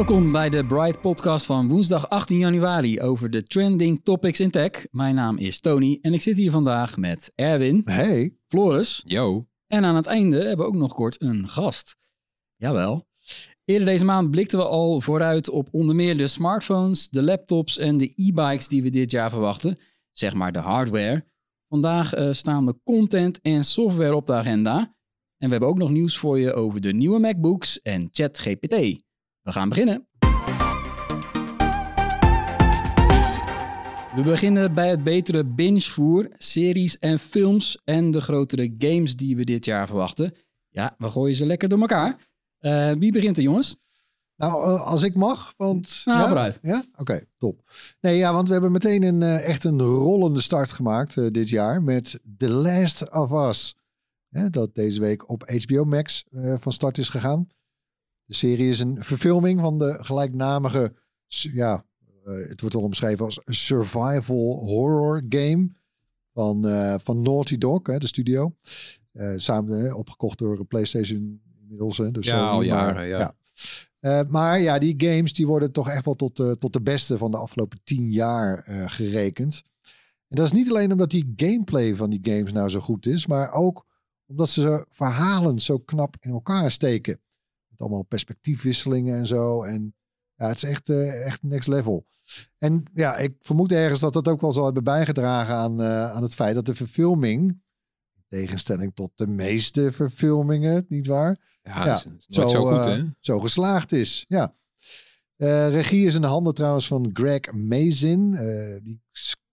Welkom bij de Bright Podcast van woensdag 18 januari over de trending topics in tech. Mijn naam is Tony en ik zit hier vandaag met Erwin, Hey. Floris Yo. en aan het einde hebben we ook nog kort een gast. Jawel. Eerder deze maand blikten we al vooruit op onder meer de smartphones, de laptops en de e-bikes die we dit jaar verwachten. Zeg maar de hardware. Vandaag eh, staan de content en software op de agenda. En we hebben ook nog nieuws voor je over de nieuwe MacBooks en ChatGPT. We gaan beginnen. We beginnen bij het betere bingevoer, series en films en de grotere games die we dit jaar verwachten. Ja, we gooien ze lekker door elkaar. Eh, wie begint er, jongens? Nou, eh, als ik mag, want... Nou, ja? vooruit. Ja? Oké, top. Nee, ja, want we hebben meteen een, eh, echt een rollende start gemaakt dit jaar met The Last of Us. Dat deze week op HBO Max van start is gegaan. De serie is een verfilming van de gelijknamige, ja, eh, het wordt al omschreven als een survival horror game van, eh, van Naughty Dog, hè, de studio. Eh, samen opgekocht door PlayStation inmiddels. Hè, dus Ja, al maar- jaren, ja. Eh, maar ja, die games die worden toch echt wel tot, de tot de beste van de afgelopen tien jaar gerekend. En dat is niet alleen omdat die gameplay van die games nou zo goed is, maar ook omdat ze verhalen zo knap in elkaar steken. Allemaal perspectiefwisselingen en zo. En ja, het is echt, eh, echt next level. En ja, ik vermoed ergens dat dat ook wel zal hebben bijgedragen aan, eh, aan het feit dat de verfilming, in tegenstelling tot de meeste verfilmingen, niet waar? Ja, Ja, dat is nooit zo, goed, eh, hè? zo geslaagd is. Ja. Regie is in de handen trouwens van Greg Mazin. Die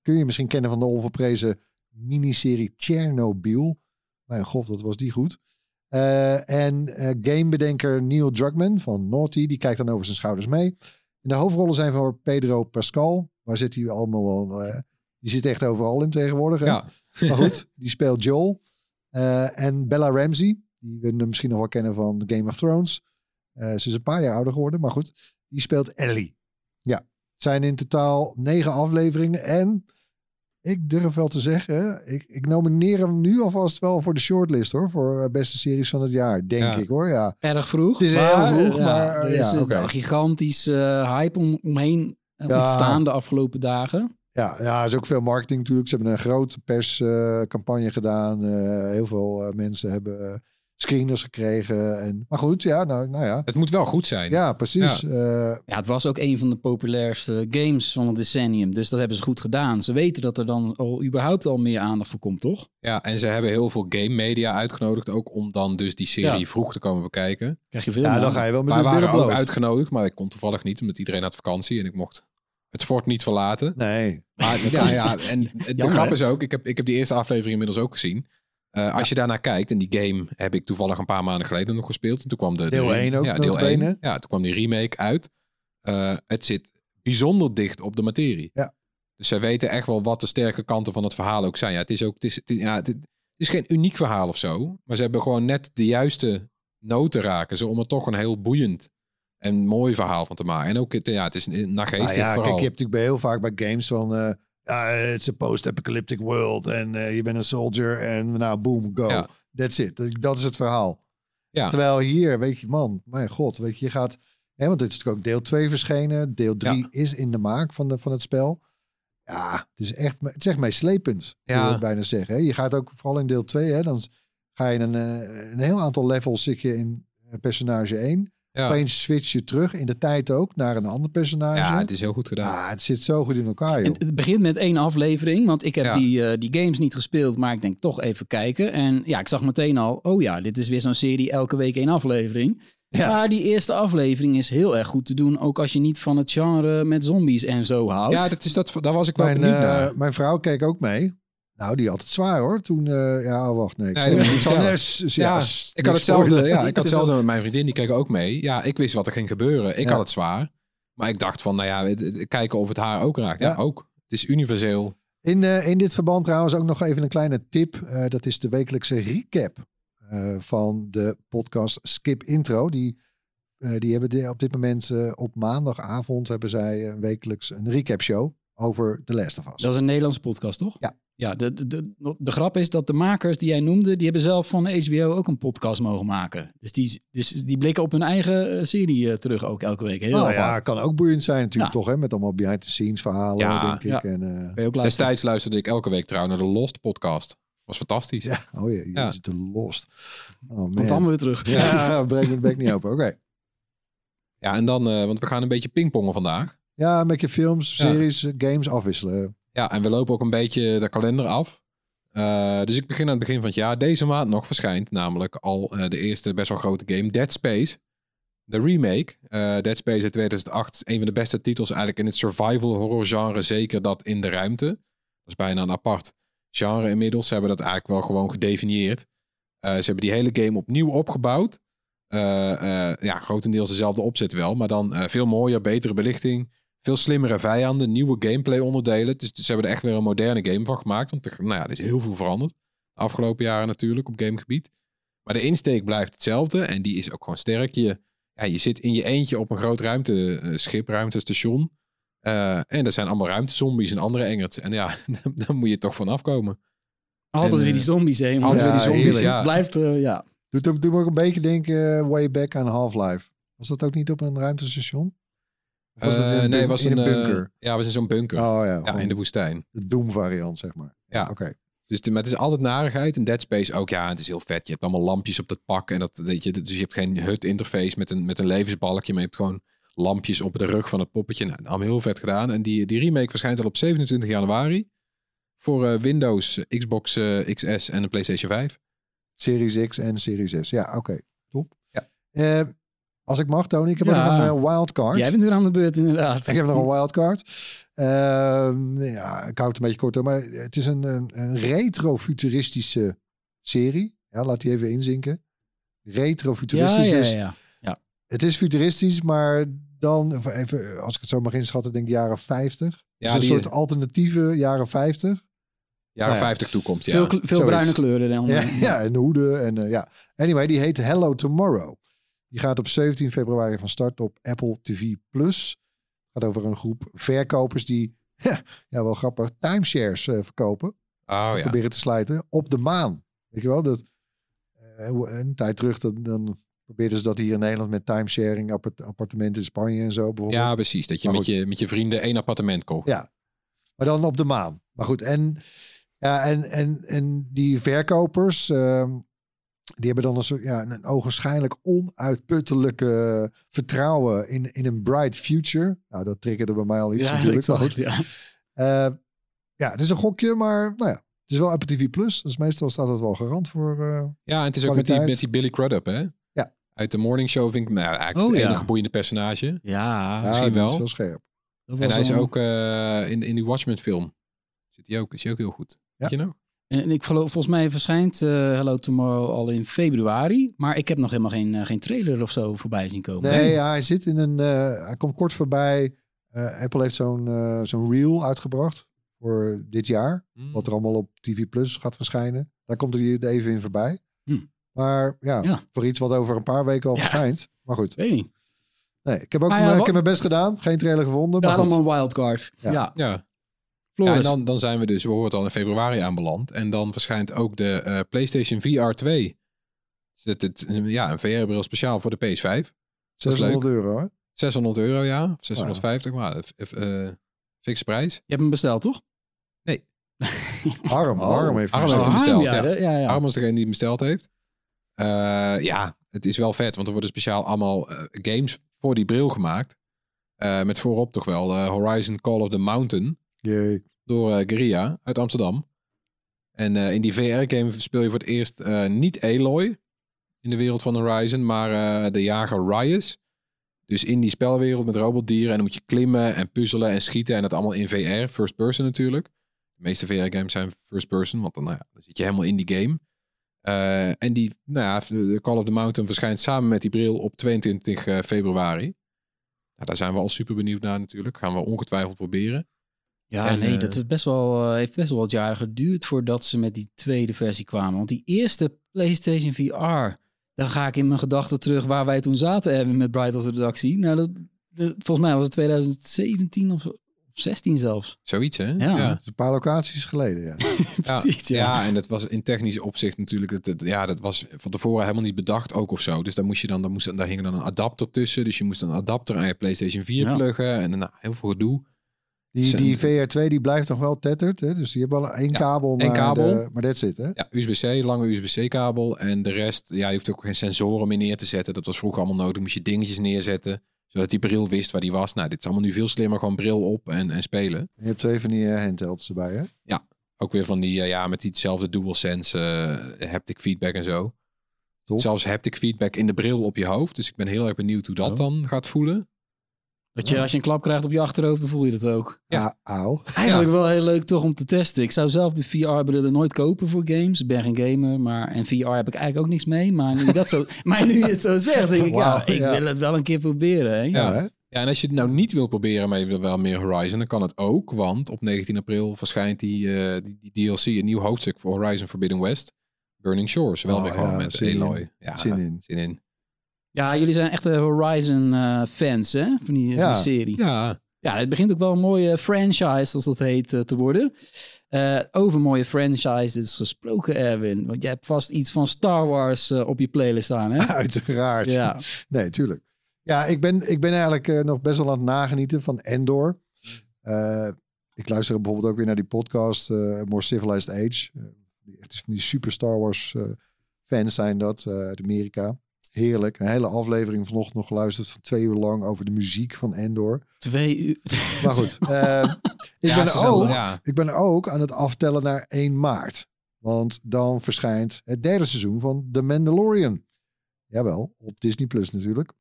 kun je misschien kennen van de onverprezen miniserie Chernobyl. Mijn god, wat was die goed. Eh, en eh, gamebedenker Neil Druckmann van Naughty, die kijkt dan over zijn schouders mee. En de hoofdrollen zijn voor Pedro Pascal. Waar zit hij allemaal wel? eh, die zit echt overal in tegenwoordig. Hè? Ja. Maar goed, die speelt Joel. En Bella Ramsey, die we misschien nog wel kennen van Game of Thrones. Ze is een paar jaar ouder geworden, maar goed. Die speelt Ellie. Ja, het zijn in totaal negen afleveringen. En ik durf wel te zeggen, ik, ik nomineer hem nu alvast wel voor de shortlist hoor. Voor eh, beste series van het jaar, denk Ja. ik hoor. Ja, Erg vroeg. Het is heel vroeg, ja, maar, er is ja, eh, oké. wel een gigantisch eh, hype om, omheen Ja. ontstaan de afgelopen dagen. ja, ja, er is ook veel marketing natuurlijk. Ze hebben een grote perscampagne gedaan. Eh, heel veel eh, mensen hebben screeners gekregen. En, maar goed, ja, nou, nou ja. Het moet wel goed zijn. Ja, precies. Eh, Ja, het was ook een van de populairste games van het decennium. Dus dat hebben ze goed gedaan. Ze weten dat er dan al überhaupt al meer aandacht voor komt, toch? Ja, en ze hebben heel veel game media uitgenodigd ook om dan dus die serie Ja. vroeg te komen bekijken. Krijg je veel ja, dan ga je wel met Wij waren ook bloot. uitgenodigd, maar ik kon toevallig niet, omdat iedereen had vakantie en ik mocht het fort niet verlaten. Nee. Maar ja, ja, en de Jammer, grap hè? is ook, ik heb, ik heb die eerste aflevering inmiddels ook gezien. Eh, als je daarnaar kijkt, en die game heb ik toevallig een paar maanden geleden nog gespeeld. En toen kwam de, de Deel één ook, ja, deel notabene. 1. Ja, toen kwam die remake uit. Eh, het zit bijzonder dicht op de materie. Ja. Dus zij weten echt wel wat de sterke kanten van het verhaal ook zijn. Ja, het is ook, het is, het ja, het, het is geen uniek verhaal of zo. Maar ze hebben gewoon net de juiste noten raken. Zo om er toch een heel boeiend en mooi verhaal van te maken. En ook, het, ja, het is een nageestig Nou ja, verhaal. kijk, je hebt natuurlijk bij heel vaak bij games van... eh ja, het is een post-apocalyptic world en je bent een soldier en nou, boom, go. Ja. That's it. Dat is het verhaal. Ja. Terwijl hier, weet je, man, mijn god, weet je, je gaat... Hè, want dit is natuurlijk ook deel 2 verschenen. Deel 3 Ja. is in de maak van, de, van het spel. Ja, het is echt, het is echt meeslepend, Ja. je bijna zeggen. hè. Je gaat ook, vooral in deel 2, hè, dan ga je een, eh, een heel aantal levels zit je in eh, personage 1. Ja. Opeens switch je terug, in de tijd ook, naar een ander personage. ja, het is heel goed gedaan. Ah, het zit zo goed in elkaar, joh. Het, begint met één aflevering, want ik heb Ja. die, eh, die games niet gespeeld, maar ik denk toch even kijken. En ja, ik zag meteen al, oh ja, dit is weer zo'n serie, elke week één aflevering. Ja. Maar die eerste aflevering is heel erg goed te doen, ook als je niet van het genre met zombies en zo houdt. Ja, dat is dat, daar was ik wel Mijn, benieuwd eh, naar. mijn vrouw keek ook mee. Nou, die had het zwaar hoor. Toen, eh, ja, oh, wacht, nee. Ik Nee, ik zal- Ja, Ik had hetzelfde, spoilen. ja, ik had hetzelfde met mijn vriendin, die keek ook mee. Ja, ik wist wat er ging gebeuren. Ik Ja. had het zwaar. Maar ik dacht van, nou ja, het- het- kijken of het haar ook raakt. Ja, ook. Het is universeel. In, eh, in dit verband trouwens ook nog even een kleine tip. Eh, dat is de wekelijkse recap van de podcast Skip Intro. Die, die hebben de- op dit moment op maandagavond hebben zij eh, wekelijks een recap show over The Last of Us. Dat is een Nederlandse podcast, toch? Ja. Ja, de, de, de, de grap is dat de makers die jij noemde, die hebben zelf van de HBO ook een podcast mogen maken. Dus die, dus die blikken op hun eigen eh, serie eh, terug ook elke week. Heel nou apart. ja, kan ook boeiend zijn natuurlijk Ja. toch, hè? Met allemaal behind the scenes verhalen, Ja, denk ik. ja. En, eh. Destijds luisterde ik elke week trouw naar de Lost podcast. Was fantastisch. ja, oh ja, je is te lost. Oh Komt man. allemaal weer terug. Ja, breek mijn bek niet open. Oké. Ja, en dan, eh, want we gaan een beetje pingpongen vandaag. Ja, met je films, series, eh, games afwisselen. Ja, en we lopen ook een beetje de kalender af. Eh, dus ik begin aan het begin van het jaar. Deze maand nog verschijnt namelijk al eh, de eerste best wel grote game, Dead Space. De remake. Dead Space uit 2008 is een van de beste titels eigenlijk in het survival horror genre. Zeker dat in de ruimte. Dat is bijna een apart genre inmiddels. Ze hebben dat eigenlijk wel gewoon gedefinieerd. Ze hebben die hele game opnieuw opgebouwd. Ja, grotendeels dezelfde opzet wel. Maar dan veel mooier, betere belichting. Veel slimmere vijanden, nieuwe gameplay onderdelen. Dus, dus ze hebben er echt weer een moderne game van gemaakt. Want er, nou ja, er is heel veel veranderd. De afgelopen jaren natuurlijk op gamegebied. Maar de insteek blijft hetzelfde. En die is ook gewoon sterk. Je, ja, je zit in je eentje op een groot ruimteschip, ruimtestation. Eh, en er zijn allemaal ruimtezombies en andere engerts. En ja, dan moet je toch vanaf komen. Altijd En, weer eh, die zombies heen. altijd weer die zombies, ja. Het blijft, eh, ja. Doet ook, doet me ook een beetje denken eh, way back aan Half-Life. Was dat ook niet op een ruimtestation? Was in Eh, een, nee, was in een eh, bunker? ja, was in zo'n bunker. oh ja, in de woestijn. de Doom variant, zeg maar. Ja. Oké. Dus de, maar het is altijd narigheid. En Dead Space ook, ja, het is heel vet. Je hebt allemaal lampjes op dat pak. En dat, weet je, dus je hebt geen HUD-interface met een, met een levensbalkje. Maar je hebt gewoon lampjes op de rug van het poppetje. Nou, allemaal heel vet gedaan. En die, die remake verschijnt al op 27 januari. Voor eh, Windows, Xbox XS en de PlayStation 5. Series X en Series S. Ja, oké. Top. Ja. Eh, als ik mag, Tony, ik heb Ja. nog een eh, wildcard. Jij bent weer aan de beurt, inderdaad. Ik heb nog een wildcard. Ehm ja, ik hou het een beetje kort, maar het is een, een, een retro-futuristische serie. Ja, laat die even inzinken. ja, Retro-futuristisch. ja, dus ja. het is futuristisch, maar dan, even, als ik het zo mag inschatten, denk ik jaren 50. Ja, Ja, een die- soort alternatieve jaren 50. Jaren Nou ja. 50 toekomst, ja. Veel, veel bruine kleuren dan. Ja, ja en hoeden. En, eh, ja. Anyway, die heet Hello Tomorrow. Die gaat op 17 februari van start op Apple TV+. Plus. gaat over een groep verkopers die, ja, ja wel grappig, timeshares eh, verkopen. Oh ja. Proberen te slijten op de maan. Weet je wel, dat, hoe- een tijd terug dan, dan probeerden ze dat hier in Nederland met timesharing, appart- appartementen in Spanje en zo bijvoorbeeld. Ja, precies. Dat je met, je met je vrienden één appartement kocht. Ja. Maar dan op de maan. Maar goed, en, ja, en, en, en die verkopers, ehm, die hebben dan een soort, ja, een ogenschijnlijk onuitputtelijke vertrouwen in, in een bright future. Nou, dat triggerde bij mij al iets Ja, natuurlijk. zag het, goed. ja. Eh, ja, het is een gokje, maar nou ja, het is wel Apple TV Plus. Dus meestal staat het wel garant voor. eh, Ja, en het is ook met die, met die Billy Crudup, hè? Ja. Uit de Morning Show vind ik nou, eigenlijk Oh, het ja. enige boeiende personage. Ja, ja, misschien wel. is scherp. dat En hij is ook eh, in, in die Watchmen film. Zit hij ook, is hij ook heel goed. Weet je nog? En ik geloof, volgens mij verschijnt eh, Hello Tomorrow al in februari. Maar ik heb nog helemaal geen, eh, geen trailer of zo voorbij zien komen. Nee, ja, hij zit in een. eh, hij komt kort voorbij. Eh, Apple heeft zo'n zo'n reel uitgebracht voor dit jaar. Hmm. Wat er allemaal op TV Plus gaat verschijnen. Daar komt hij even in voorbij. Hm. Maar ja, Ja. voor iets wat over een paar weken al Ja. verschijnt. Maar goed, Weet niet. nee, ik heb ook Maar ja, mijn- ik heb mijn best gedaan. Geen trailer gevonden. Maar Daarom goed. een wildcard. Ja. Ja, Ja. en dan, dan zijn we dus, we horen het al in februari aanbeland. En dan verschijnt ook de eh, PlayStation VR 2. Dus het, het, ja, een VR-bril speciaal voor de PS5. 600 euro. Hè? 600 euro, ja. Of 650, maar... eh, eh, Fikse prijs. Je hebt hem besteld, toch? Harm, Harm heeft hem Harm heeft hem besteld. ja. ja. ja, ja. Arm is degene die hem besteld heeft. Eh, ja, het is wel vet, want er worden speciaal allemaal games voor die bril gemaakt. Eh, met voorop toch wel Horizon Call of the Mountain Door eh Guerrilla uit Amsterdam. En eh, in die VR-game speel je voor het eerst eh, niet Aloy in de wereld van Horizon, maar de jager Ryus. Dus in die spelwereld met robotdieren en dan moet je klimmen en puzzelen en schieten en dat allemaal in VR, first person natuurlijk. De meeste VR-games zijn first person, want dan, nou ja, dan zit je helemaal in die game. En die, nou ja, Call of the Mountain verschijnt samen met die bril op 22 eh, februari. Nou, daar zijn we al super benieuwd naar natuurlijk. Gaan we ongetwijfeld proberen. Ja, En, nee, eh, dat is best wel, eh, heeft best wel wat jaren geduurd voordat ze met die tweede versie kwamen. Want die eerste PlayStation VR, dan ga ik in mijn gedachten terug waar wij toen zaten Erwin, met Bright als redactie. Nou, dat, de- volgens mij was het 2017 of, of 16 zelfs. Zoiets, hè? Ja. Een paar locaties geleden, ja. Precies, ja. Ja, en dat was in technisch opzicht natuurlijk, dat, dat- ja, dat was van tevoren helemaal niet bedacht ook of zo. Dus daar moest je dan, daar, moest, daar hing dan een adapter tussen. Dus je moest een adapter aan je PlayStation 4 Ja. pluggen en nou, heel veel gedoe. Die, die VR2 die blijft nog wel tetterd. Hè? Dus die hebben al één Ja, kabel. Maar, kabel. de- maar that's it, hè? Ja, USB-C, lange USB-C-kabel. En de rest, ja, je hoeft ook geen sensoren meer neer te zetten. Dat was vroeger allemaal nodig. Moest je dingetjes neerzetten, zodat die bril wist waar die was. Nou, dit is allemaal nu veel slimmer. Gewoon bril op en, en spelen. Je hebt twee van die eh, handhelds erbij, hè? Ook weer van die, eh, ja, met diezelfde DualSense uh, haptic feedback en zo. Tof. Zelfs haptic feedback in de bril op je hoofd. Dus ik ben heel erg benieuwd hoe dat dan gaat voelen. Dat je als je een klap krijgt op je achterhoofd, dan voel je dat ook. Ja. Auw. Eigenlijk wel heel leuk toch om te testen. Ik zou zelf de VR-brillen nooit kopen voor games. Ik ben geen gamer, maar en VR heb ik eigenlijk ook niks mee. Maar nu, je dat zo, maar nu je het zo zegt, denk ik, ja, ik ja. wil het wel een keer proberen. Hè? Ja, hè? Ja, en als je het nou niet wil proberen, maar je wil wel meer Horizon, dan kan het ook. Want op 19 april verschijnt die, eh, die, die DLC, een nieuw hoofdstuk voor Horizon Forbidden West. Burning Shores, wel Oh, weer gewoon ja, met zin in. Aloy. Ja, Zin in. Zin in. Ja, jullie zijn echte Horizon-fans, hè? Van die, van Ja. die serie. Ja, Ja, het begint ook wel een mooie franchise, zoals dat heet, eh, te worden. Eh, over mooie franchises gesproken, Erwin. Want jij hebt vast iets van Star Wars eh, op je playlist staan, hè? Uiteraard. Ja. Nee, tuurlijk. Ja, ik ben, ik ben eigenlijk eh, nog best wel aan het nagenieten van Endor. Eh, ik luister bijvoorbeeld ook weer naar die podcast eh, More Civilized Age. Eh, die, echt van die super Star Wars eh, fans zijn dat eh, uit Amerika. Heerlijk. Een hele aflevering vanochtend nog geluisterd van twee uur lang over de muziek van Endor. Twee uur. Maar goed, eh, ik, Ja, ben ook, ja. ik ben ook aan het aftellen naar 1 maart. Want dan verschijnt het derde seizoen van The Mandalorian. Jawel, op Disney Plus natuurlijk.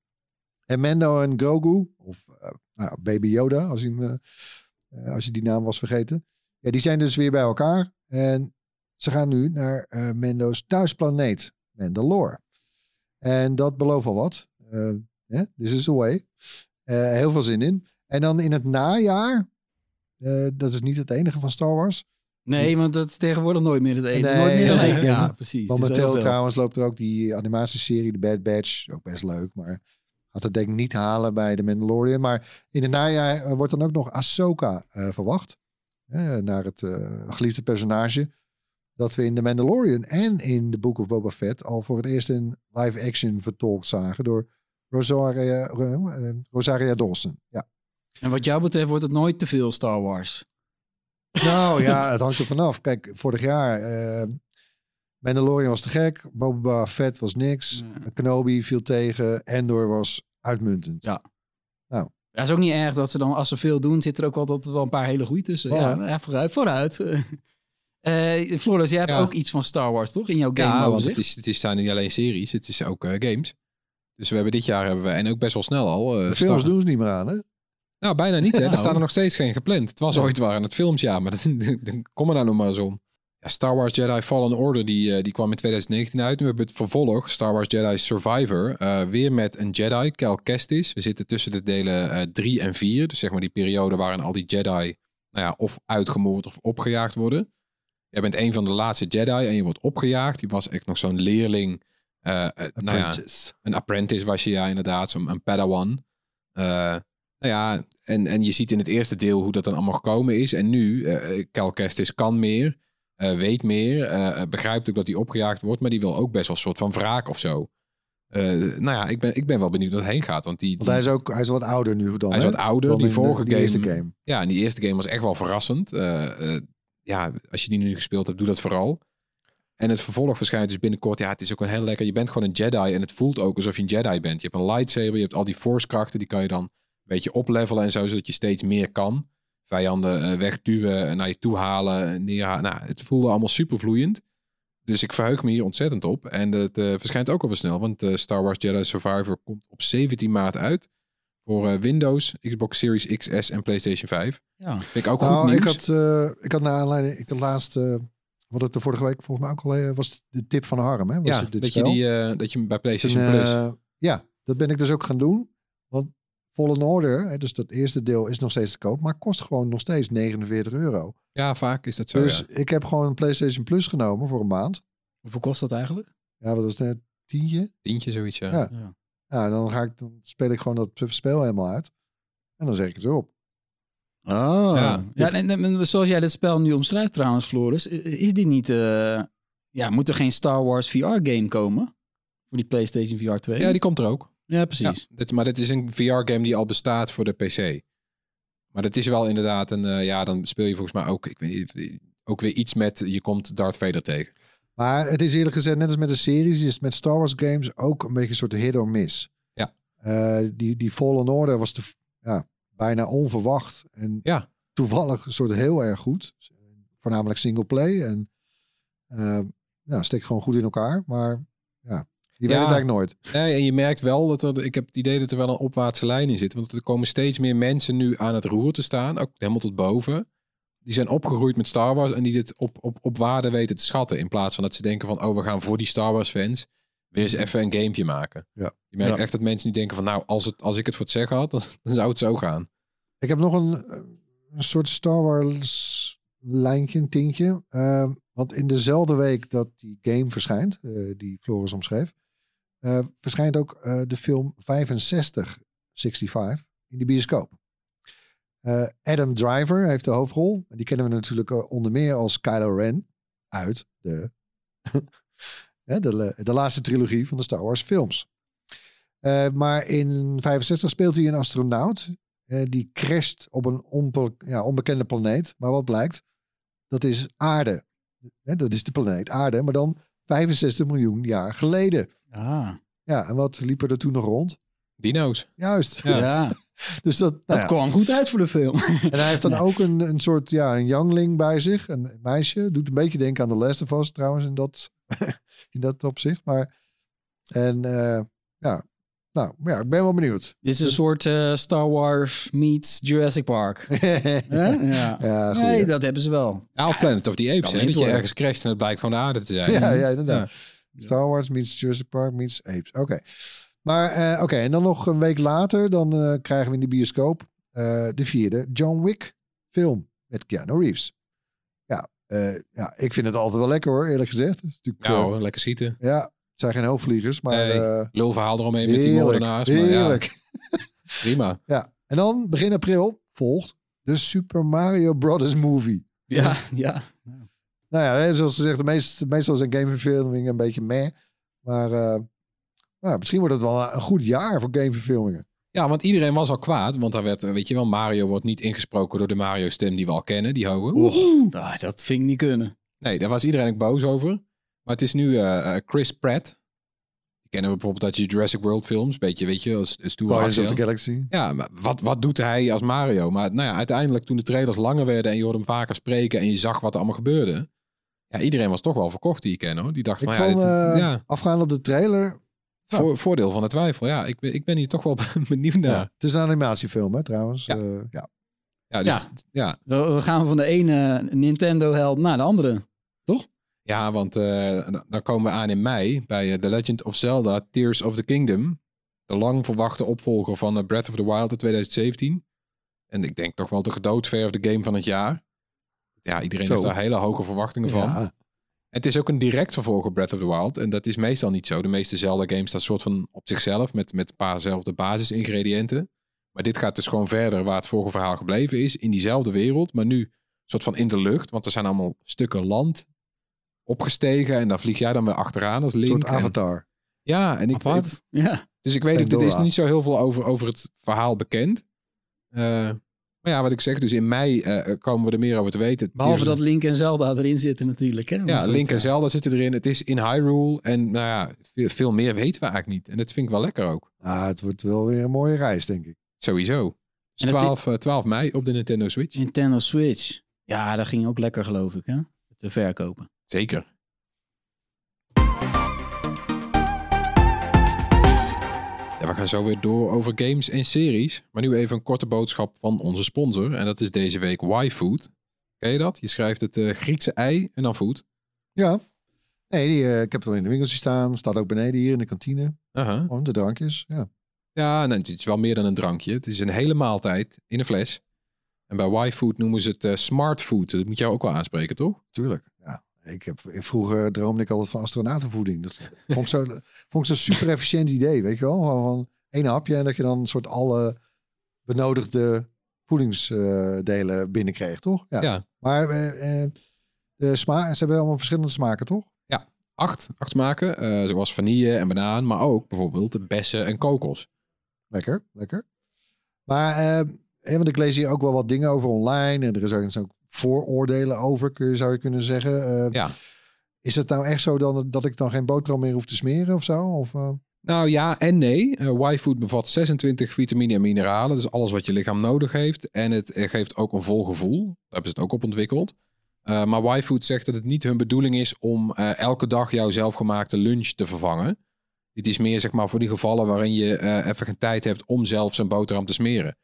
En Mando en Grogu, of eh, nou, Baby Yoda, als je, hem, eh, eh, als je die naam was vergeten. Ja, die zijn dus weer bij elkaar. En ze gaan nu naar eh Mendo's thuisplaneet, Mandalore. En dat belooft al wat. Yeah, this is the way. Eh, heel veel zin in. En dan in het najaar, eh, dat is niet het enige van Star Wars. Nee, want dat is tegenwoordig nooit meer het eten. Nee, nooit meer alleen. nee. Ja, precies. Momenteel trouwens loopt er ook die animatieserie, de Bad Batch. Ook best leuk, maar had het denk ik niet halen bij de Mandalorian. Maar in het najaar wordt dan ook nog Ahsoka verwacht. Naar het geliefde personage. Dat we in de Mandalorian en in The Book of Boba Fett al voor het eerst in live action vertolkt zagen door Rosaria, eh, Rosaria Dawson. Ja. En wat jou betreft wordt het nooit te veel Star Wars. Nou ja, het hangt er vanaf. Kijk, vorig jaar eh Mandalorian was te gek. Boba Fett was niks. Kenobi viel tegen. Endor was uitmuntend. Ja. Ja, is ook niet erg dat ze dan, als ze veel doen, zit er ook altijd wel een paar hele goede tussen. Nou ja, vooruit, vooruit. Eh Floris, jij hebt Ja. ook iets van Star Wars, toch? In jouw game Ja, want het, is, het is, zijn niet alleen series, het is ook eh, games. Dus we hebben dit jaar, hebben we, en ook best wel snel al... eh, De films Star- doen ze niet meer aan, hè? Nou, bijna niet. Hè. Nou. Er staan er nog steeds geen gepland. Het was ooit waren het films, ja, maar dat, dan kom er nou nog maar eens om. Ja, Star Wars Jedi Fallen Order, die, die kwam in 2019 uit. Nu hebben we het vervolg, Star Wars Jedi Survivor. eh, weer met een Jedi, Cal Kestis. We zitten tussen de delen 3 en 4. Dus zeg maar die periode waarin al die Jedi nou ja, of uitgemoord of opgejaagd worden. Jij bent een van de laatste Jedi en je wordt opgejaagd. Die was echt nog zo'n leerling. eh, eh, nou ja, een apprentice was je ja inderdaad, zo'n een padawan. Eh, nou ja, en, en je ziet in het eerste deel hoe dat dan allemaal gekomen is. En nu, eh Cal Kestis kan meer, weet meer, begrijpt ook dat hij opgejaagd wordt, maar die wil ook best wel een soort van wraak of zo. Nou ja, ik ben, ik ben wel benieuwd wat heen gaat. Want die, Want hij is ook hij is wat ouder nu dan. Hij is wat ouder. Dan Die in de- vorige game- eerste game. Ja, en die eerste game was echt wel verrassend. Ja, als je die nu gespeeld hebt, doe dat vooral. En het vervolg verschijnt dus binnenkort. Ja, het is ook een heel lekker. Je bent gewoon een Jedi en het voelt ook alsof je een Jedi bent. Je hebt een lightsaber, je hebt al die force krachten. Die kan je dan een beetje oplevelen en zo, zodat je steeds meer kan. Vijanden eh, wegduwen, eh, naar je toe halen, eh. Nou, het voelde allemaal super vloeiend. Dus ik verheug me hier ontzettend op. En het verschijnt ook alweer snel, want Star Wars Jedi Survivor komt op 17 maart uit. Voor eh, Windows, Xbox Series XS en PlayStation 5. Ja. Vind ik ook goed Nou, nieuws. ik had, eh, ik had naar aanleiding, ik had laatst, eh, wat het de vorige week volgens mij ook al was de tip van Harm, hè? Was ja, het dit dat je, die, eh, dat je bij PlayStation Plus... ja, dat ben ik dus ook gaan doen. Want Fallen Order, hè, dus dat eerste deel is nog steeds te koop, maar kost gewoon nog steeds 49 euro. ja, vaak is dat zo. dus ja. ik heb gewoon een PlayStation Plus genomen voor een maand. Hoeveel kost dat eigenlijk? Ja, wat was het net? Tientje? Tientje zoiets, ja. Ja. Ja. Ja, dan, ga ik, dan speel ik gewoon dat spel helemaal uit. En dan zeg ik het erop. Oh. Ja. Ja, en, en zoals jij dit spel nu omschrijft trouwens, Floris, is die niet... eh, ja, moet er geen Star Wars VR-game komen? Voor die PlayStation VR 2? Ja, die komt er ook. Ja, precies. Ja, dit, maar dit is een VR-game die al bestaat voor de PC. Maar dat is wel inderdaad een... eh, ja, dan speel je volgens mij ook... Ik weet niet, ook weer iets met... Je komt Darth Vader tegen. Maar het is eerlijk gezegd, net als met de series, is het met Star Wars games ook een beetje een soort hit or miss. Ja. Eh, die, die Fallen Order was de, ja, bijna onverwacht. En Ja. toevallig een soort heel erg goed. Voornamelijk single play. En eh ja, steekt gewoon goed in elkaar. Maar ja, die weet Ja. het eigenlijk nooit. Nee, en je merkt wel dat er... Ik heb het idee dat er wel een opwaartse lijn in zit. Want er komen steeds meer mensen nu aan het roer te staan. Ook helemaal tot boven. Die zijn opgegroeid met Star Wars. En die dit op, op, op waarde weten te schatten. In plaats van dat ze denken van... Oh, we gaan voor die Star Wars fans... Weer eens even een gamepje maken. Ja. Je merkt Ja. echt dat mensen nu denken van... Nou, als, het, als ik het voor het zeggen had... Dan, dan zou het zo gaan. Ik heb nog een, een soort Star Wars lijntje, een tintje. Eh, want in dezelfde week dat die game verschijnt, eh, die Floris omschreef, eh, verschijnt ook eh, de film 6565 in de bioscoop. Eh, Adam Driver heeft de hoofdrol. En die kennen we natuurlijk eh, onder meer als Kylo Ren uit de, hè, de, de laatste trilogie van de Star Wars films. Eh, maar in 65 speelt hij een astronaut die crasht op een onbe- ja, onbekende planeet. Maar wat blijkt? Dat is aarde. Hè, dat is de planeet aarde, maar dan 65 miljoen jaar geleden. Ah, Ja, en wat liep er toen nog rond? Dino's. Juist. Ja. ja. Dus dat, nou dat ja. kwam goed uit voor de film. En hij heeft dan ook een, een soort, ja, een youngling bij zich. Een meisje. Doet een beetje denken aan de Last of Us trouwens in dat, in dat opzicht. Maar, en eh, ja, nou ja, ik ben wel benieuwd. Dit is een soort eh, Star Wars meets Jurassic Park. Ja. Ja, nee, dat hebben ze wel. Ja, of Planet of the Apes. Hè? Dat je ergens crasht en het blijkt gewoon de aarde te zijn. Ja, ja, inderdaad. Star Wars meets Jurassic Park meets Apes. Oké. Maar eh, oké, en dan nog een week later, dan eh, krijgen we in de bioscoop eh, de vierde John Wick film met Keanu Reeves. Ja, eh, ja, ik vind het altijd wel lekker hoor, eerlijk gezegd. Is natuurlijk, lekker schieten. ja, het zijn geen hoofdvliegers, maar Nee, eh, Lulverhaal eromheen met die heerlijk, moordenaars. Maar ja, heerlijk. prima. Ja, en dan begin april volgt de Super Mario Brothers movie. Ja, ja. Nou ja, zoals ze zegt, de meest, meestal zijn gameverfilmingen een beetje meh. Maar eh, nou, misschien wordt het wel een goed jaar voor gameverfilmingen. Ja, want iedereen was al kwaad. Want daar werd, weet je wel, Mario wordt niet ingesproken door de Mario-stem die we al kennen. Die hoge. Oeh, ah, dat vind ik niet kunnen. Nee, daar was iedereen ook boos over. Maar het is nu eh, eh, Chris Pratt. Die kennen we bijvoorbeeld uit je Jurassic World films. Beetje, weet je, als, als Guardians of the Galaxy. Ja, maar wat, wat doet hij als Mario? Maar nou ja, uiteindelijk toen de trailers langer werden en je hoorde hem vaker spreken en je zag wat er allemaal gebeurde. Ja, iedereen was toch wel verkocht die ken hoor. Die dacht Ik van ja, vond, dit- dit- eh, ja afgaand op de trailer, ja. voor, voordeel van de twijfel. Ja, ik ben, ik ben hier toch wel benieuwd naar. ja. Ja, het is een animatiefilm hè, trouwens. Ja. Eh, ja. dus, Ja. ja. Dan gaan we van de ene Nintendo-held naar de andere. Ja, want eh, dan- komen we aan in mei bij eh, The Legend of Zelda Tears of the Kingdom. De lang verwachte opvolger van Breath of the Wild in 2017. En ik denk toch wel de gedoodverfde game van het jaar. Ja, iedereen Zo. heeft daar hele hoge verwachtingen van. Het is ook een direct vervolg op Breath of the Wild. En dat is meestal niet zo. De meeste Zelda-games staan soort van op zichzelf met, met een paar zelfde basisingrediënten. Maar dit gaat dus gewoon verder waar het vorige verhaal gebleven is. In diezelfde wereld, maar nu soort van in de lucht. Want er zijn allemaal stukken land opgestegen. En daar vlieg jij dan weer achteraan als Een Link. soort En- avatar. Ja, en ik, Apart. Ja. Dus ik weet ook, er is niet zo heel veel over, over het verhaal bekend. Eh, maar ja, wat ik zeg, dus in mei eh, komen we er meer over te weten. Behalve dat Link en Zelda erin zitten natuurlijk. Hè? Ja, Link en. Zelda zitten erin. Het is in Hyrule. En nou ja, veel, veel meer weten we eigenlijk niet. En dat vind ik wel lekker ook. Ah, het wordt wel weer een mooie reis, denk ik. Sowieso. Dus En het 12, eh, 12 mei op de Nintendo Switch. Nintendo Switch. Ja, dat ging ook lekker geloof ik, hè? Te verkopen. Zeker. Ja, we gaan zo weer door over games en series. Maar nu even een korte boodschap van onze sponsor. En dat is deze week Y-Food. Ken je dat? Je schrijft het eh, Griekse ei en dan food. Ja. Nee, die, eh, ik heb het al in de winkel zien staan. Staat ook beneden hier in de kantine. Gewoon de drankjes. Ja. Ja, het is wel meer dan een drankje. Het is een hele maaltijd in een fles. En bij Y-Food noemen ze het eh, smart food. Dat moet jou ook wel aanspreken, toch? Tuurlijk. Ja. Ik heb, vroeger droomde ik altijd van astronautenvoeding. Dat vond ik zo, vond ik zo'n super efficiënt idee, weet je wel? Van één hapje en dat je dan een soort alle benodigde voedingsdelen binnenkreeg, toch? Ja. Ja. Maar eh, eh, de smaak, ze hebben allemaal verschillende smaken, toch? Acht, acht smaken, eh, zoals vanille en banaan. Maar ook bijvoorbeeld de bessen en kokos. Lekker, lekker. Maar, eh, want ik lees hier ook wel wat dingen over online. En er is ook vooroordelen over, kun je, zou je kunnen zeggen. Eh, Ja. Is het nou echt zo dan, dat ik dan geen boterham meer hoef te smeren of zo? Of, eh, Nou ja en nee. Eh Y-Food bevat 26 vitamine en mineralen. Dus alles wat je lichaam nodig heeft. En het geeft ook een vol gevoel. Daar hebben ze het ook op ontwikkeld. Maar Y-Food zegt dat het niet hun bedoeling is om elke dag jouw zelfgemaakte lunch te vervangen. Dit is meer zeg maar voor die gevallen waarin je even geen tijd hebt om zelf zijn boterham te smeren.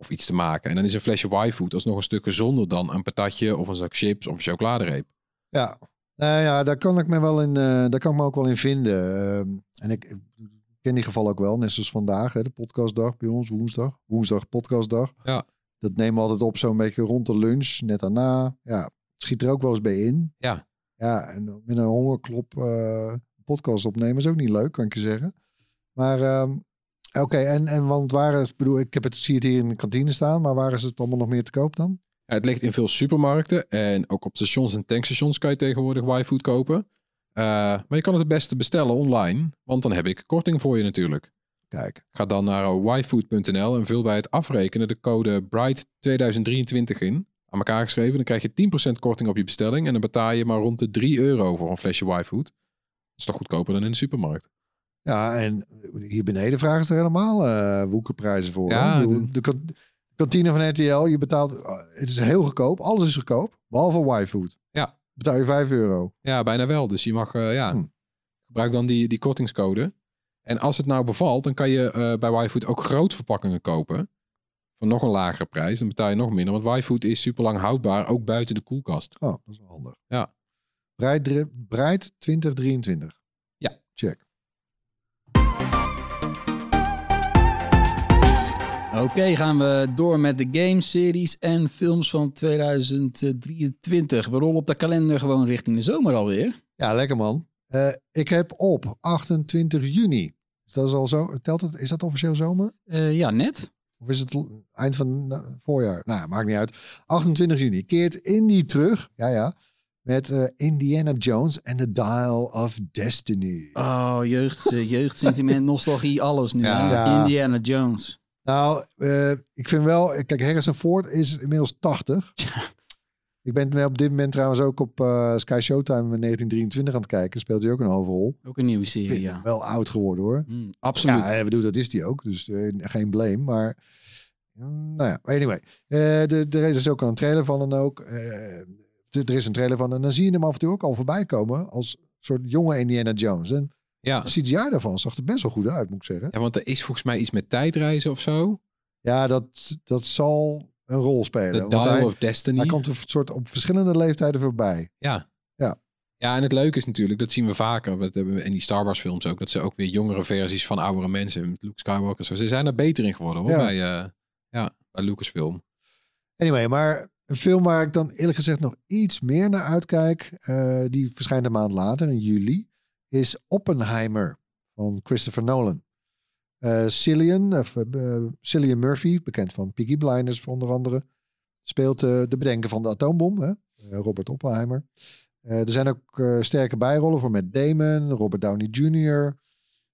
Of iets te maken. En dan is een flesje Y-Food alsnog een stuk gezonder dan een patatje of een zak chips of een chocoladereep. Ja, nou ja, daar kan ik me wel in, eh, daar kan ik me ook wel in vinden. Ehm, en ik, ik ken die geval ook wel, net zoals vandaag, hè, de podcastdag bij ons, woensdag. Woensdag podcastdag. Ja. Dat nemen we altijd op zo'n beetje rond de lunch, net daarna. Ja, het schiet er ook wel eens bij in. Ja. Ja, en met een hongerklop eh, podcast opnemen is ook niet leuk, kan ik je zeggen. Maar ehm, oké, en, en want waar is, bedoel, ik heb het, zie het hier in de kantine staan, maar waar is het allemaal nog meer te koop dan? Ja, het ligt in veel supermarkten en ook op stations en tankstations kan je tegenwoordig Y-Food kopen. Eh, maar je kan het het beste bestellen online, want dan heb ik korting voor je natuurlijk. Kijk, Ga dan naar yfood.nl en vul bij het afrekenen de code BRIGHT2023 in. Aan elkaar geschreven, dan krijg je 10% korting op je bestelling en dan betaal je maar rond de 3 euro voor een flesje Y-Food. Dat is toch goedkoper dan in de supermarkt. Ja, en hier beneden vragen ze er helemaal eh woekerprijzen voor. Ja, de- de kan- kantine van RTL, je betaalt, eh, het is heel goedkoop, alles is goedkoop, behalve Y-food. Ja. Betaal je 5 euro. Ja, bijna wel. Dus je mag, eh, ja, Hm. gebruik dan die, die kortingscode. En als het nou bevalt, dan kan je bij YFood ook grootverpakkingen kopen. Voor nog een lagere prijs. Dan betaal je nog minder. Want YFood is super lang houdbaar, ook buiten de koelkast. Oh, dat is wel handig. Ja. Breid, breid 2023. Ja. Check. Oké, gaan we door met de games, series en films van 2023. We rollen op de kalender gewoon richting de zomer alweer. Ja, lekker man. Eh, ik heb op 28 juni. Is dat al zo? Telt het? Is dat officieel zomer? Eh, ja, net. Of is het eind van het voorjaar? Nou, maakt niet uit. 28 juni keert Indy terug. Ja, ja. Met eh, Indiana Jones en The Dial of Destiny. Oh, jeugd, jeugdsentiment, nostalgie, alles nu. Ja. hè? Ja. Indiana Jones. Nou, eh, ik vind wel... Kijk, Harrison Ford is inmiddels 80. Ik ben op dit moment trouwens ook op eh, Sky Showtime in 1923 aan het kijken. Speelt hij ook een hoofdrol. Ook een nieuwe serie, ja. wel oud geworden hoor. Mm, absoluut. Ja, ik bedoel, dat is die ook. Dus eh, geen blame. Maar mm, nou ja, anyway. Eh, de, er is ook al een trailer van en ook. eh, er is een trailer van en dan zie je hem af en toe ook al voorbij komen als soort jonge Indiana Jones. En Ja. de CGI daarvan zag er best wel goed uit, moet ik zeggen. ja, want er is volgens mij iets met tijdreizen of zo. Ja, dat, dat zal een rol spelen. Dial hij, of Destiny. hij komt een soort op verschillende leeftijden voorbij. Ja. Ja. Ja, en het leuke is natuurlijk, dat zien we vaker. Dat hebben we in die Star Wars films ook. Dat ze ook weer jongere versies van oudere mensen. Met Luke Skywalker. Zo. Ze zijn er beter in geworden hoor. Ja. Bij, eh, ja, bij Lucasfilm. Anyway, maar een film waar ik dan eerlijk gezegd nog iets meer naar uitkijk, eh, die verschijnt een maand later in juli, is Oppenheimer van Christopher Nolan. Eh Cillian, of, eh, Cillian Murphy, bekend van Peaky Blinders onder andere, speelt eh, de bedenker van de atoombom, hè? eh, Robert Oppenheimer. Eh, er zijn ook eh, sterke bijrollen voor Matt Damon, Robert Downey Jr.,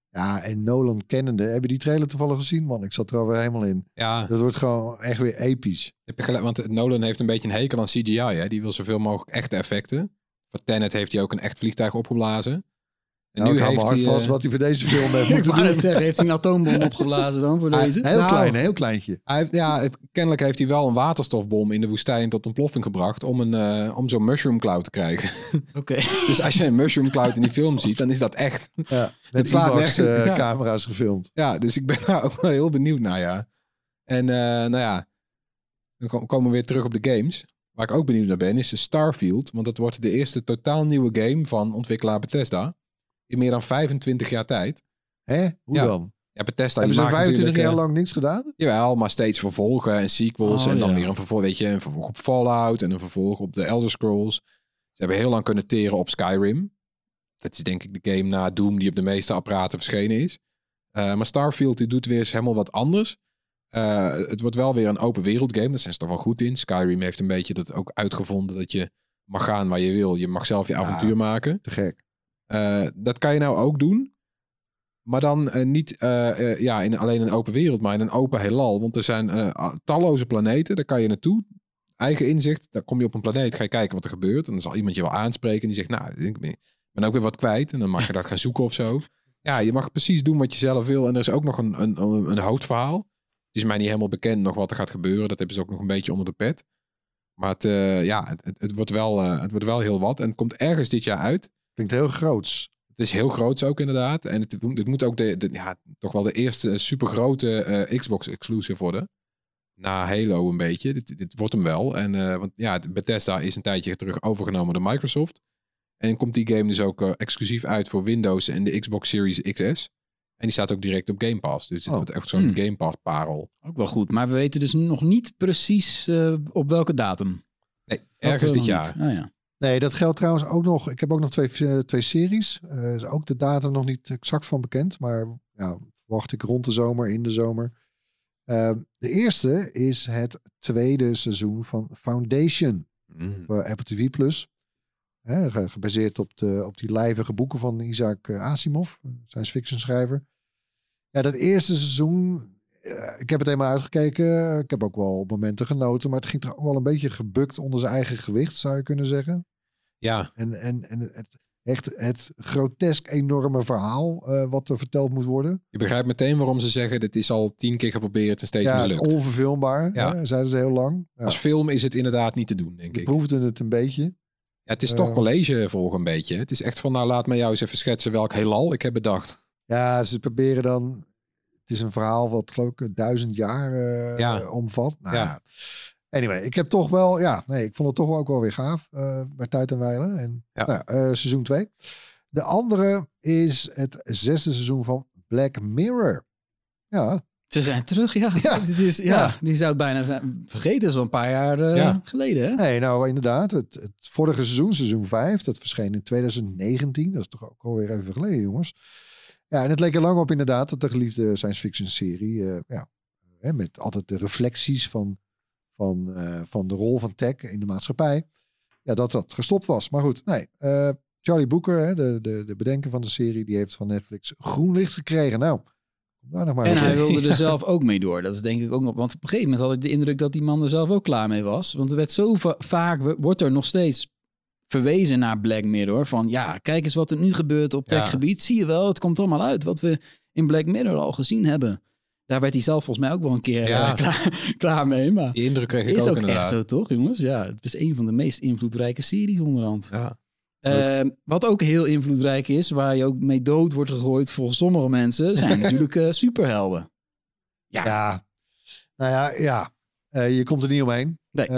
Ja, en Nolan kennende. Heb je die trailer toevallig gezien, man? Ik zat er alweer helemaal in. Ja, Dat wordt gewoon echt weer episch. heb je gelijk, want Nolan heeft een beetje een hekel aan CGI. Hè? Die wil zoveel mogelijk echte effecten. Voor Tenet heeft hij ook een echt vliegtuig opgeblazen. En Nou, nu ik heeft hard hij... vast eh, wat hij voor deze film heeft Ik moeten doen. zeggen, heeft hij een atoombom opgeblazen dan voor Hij- deze? Heel Nou, klein, heel kleintje. Hij heeft, ja, het, kennelijk heeft hij wel een waterstofbom in de woestijn tot ontploffing gebracht om, een, eh, om zo'n mushroom cloud te krijgen. Oké. dus als je een mushroom cloud in die film ziet, dan is dat echt. Ja, met slaat IMAX nergens- eh, ja. camera's gefilmd. Ja, dus ik ben daar ook wel heel benieuwd naar, ja. En eh, nou ja, dan kom- komen we weer terug op de games. Waar ik ook benieuwd naar ben, is de Starfield. Want dat wordt de eerste totaal nieuwe game van ontwikkelaar Bethesda. In meer dan 25 jaar tijd. Hè? Hoe Ja. dan? Ja, Bethesda Hebben ze maakt 25 natuurlijk, jaar eh, lang niks gedaan? Jawel, maar steeds vervolgen en sequels. Oh, en dan ja. weer een vervolg, weet je, een vervolg op Fallout en een vervolg op de Elder Scrolls. Ze hebben heel lang kunnen teren op Skyrim. Dat is denk ik de game na Doom die op de meeste apparaten verschenen is. Eh, maar Starfield die doet weer eens helemaal wat anders. Eh, het wordt wel weer een open wereld game. Daar zijn ze toch wel goed in. Skyrim heeft een beetje dat ook uitgevonden dat je mag gaan waar je wil. Je mag zelf je avontuur maken. Te gek. Eh, dat kan je nou ook doen. Maar dan eh, niet eh, ja, in alleen een open wereld, maar in een open heelal. Want er zijn talloze planeten, daar kan je naartoe. Eigen inzicht, daar kom je op een planeet, ga je kijken wat er gebeurt. En dan zal iemand je wel aanspreken en die zegt, nou, ik ben ook weer wat kwijt. En dan mag je dat gaan zoeken of zo. Ja, je mag precies doen wat je zelf wil. En er is ook nog een, een, een hoofdverhaal. Het is mij niet helemaal bekend nog wat er gaat gebeuren. Dat hebben ze ook nog een beetje onder de pet. Maar het, ja, het, het, wordt wel, het wordt wel heel wat. En het komt ergens dit jaar uit. Klinkt heel groots. Het is heel groot ook inderdaad. En het, het moet ook de, de- ja, toch wel de eerste supergrote eh Xbox exclusive worden. Na Halo een beetje. Dit, dit wordt hem wel. En, eh, want ja, het- Bethesda is een tijdje terug overgenomen door Microsoft. En komt die game dus ook eh, exclusief uit voor Windows en de Xbox Series XS. En die staat ook direct op Game Pass. Dus dit Oh. wordt echt zo'n Hmm. Game Pass parel. Ook wel goed, maar we weten dus nog niet precies eh, op welke datum. Nee, ergens dit jaar. Oh, ja. Nee, dat geldt trouwens ook nog. Ik heb ook nog twee, eh, twee series. Eh, is ook de datum nog niet exact van bekend. Maar ja, verwacht ik rond de zomer, in de zomer. Eh, de eerste is het tweede seizoen van Foundation. Mm. op eh, Apple TV+. Plus. Gebaseerd op, de, op die lijvige boeken van Isaac Asimov, science fiction schrijver. Ja, dat eerste seizoen, ik heb het helemaal uitgekeken. Ik heb ook wel op momenten genoten, maar het ging toch ook wel een beetje gebukt onder zijn eigen gewicht, zou je kunnen zeggen. Ja, En, en, en het, echt het grotesk enorme verhaal eh, wat er verteld moet worden. je begrijpt meteen waarom ze zeggen... dit is al tien keer geprobeerd en steeds ja, mislukt. is onverfilmbaar, Ja. hè, zeiden ze heel lang. Ja, Als film is het inderdaad niet te doen, denk we ik. proefden het een beetje. Ja, het is toch Eh, college volgen een beetje. Het is echt van, nou laat mij jou eens even schetsen welk heelal ik heb bedacht. Ja, ze proberen dan. Het is een verhaal wat geloof ik duizend jaar eh, Ja. omvat. Nou, Ja. Anyway, ik heb toch wel, ja, nee, ik vond het toch wel ook wel weer gaaf eh, bij Tijd en Weilen. En Ja. nou, eh, seizoen 2. De andere is het zesde seizoen van Black Mirror. Ja, Ze zijn terug, ja. Ja. Het is, ja, Ja. Die zou het bijna zijn vergeten, zo'n paar jaar eh, Ja. geleden. Hè? nee, nou inderdaad. Het, het vorige seizoen, seizoen 5, dat verscheen in 2019. Dat is toch ook alweer even geleden, jongens. Ja, en het leek er lang op inderdaad dat de geliefde science fiction serie, eh, ja, hè, met altijd de reflecties van, van, eh, van de rol van tech in de maatschappij, ja, dat dat gestopt was. Maar goed, nee. eh, Charlie Brooker, hè, de, de, de bedenker van de serie, die heeft van Netflix groen licht gekregen. Nou, daar nog maar En hij wilde er zelf ook mee door. Dat is denk ik ook nog. Want op een gegeven moment had ik de indruk dat die man er zelf ook klaar mee was. Want er werd zo va- vaak, wordt er nog steeds verwezen naar Black Mirror. Van ja, kijk eens wat er nu gebeurt op Ja. techgebied. Zie je wel, het komt allemaal uit wat we in Black Mirror al gezien hebben. Daar werd hij zelf volgens mij ook wel een keer Ja. eh, klaar, klaar mee. Maar Die indruk kreeg ik is ook, ook inderdaad. echt zo, toch, jongens? Ja, het is een van de meest invloedrijke series onderhand. Ja. Eh, wat ook heel invloedrijk is, waar je ook mee dood wordt gegooid volgens sommige mensen, zijn natuurlijk eh, superhelden. Ja, nou ja, ja. Eh, je komt er niet omheen. Nee. Ik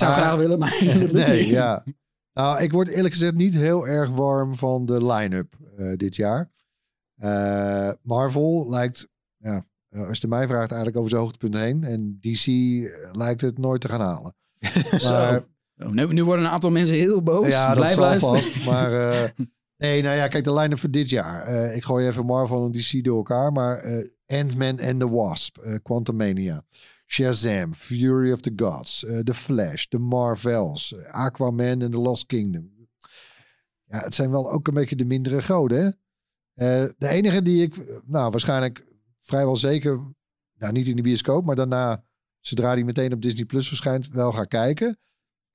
zou Maar- graag willen, maar nee, ja. Nou, ik word eerlijk gezegd niet heel erg warm van de line-up eh, dit jaar. Eh, Marvel lijkt, ja, eh, als je mij vraagt, eigenlijk over zijn hoogtepunt heen. En DC lijkt het nooit te gaan halen. Maar, Oh, nu, nu worden een aantal mensen heel boos. ja, dat Blijf zal luisteren. vast. Maar nee, nou ja, kijk, de line-up voor dit jaar. Ik gooi even Marvel en DC door elkaar. Maar Ant-Man and the Wasp, eh Quantumania, Shazam, Fury of the Gods, eh, The Flash, The Marvels, eh, Aquaman en The Lost Kingdom. Ja, het zijn wel ook een beetje de mindere goden, hè? Eh, de enige die ik, nou waarschijnlijk vrijwel zeker, nou niet in de bioscoop, maar daarna, zodra die meteen op Disney Plus verschijnt, wel ga kijken,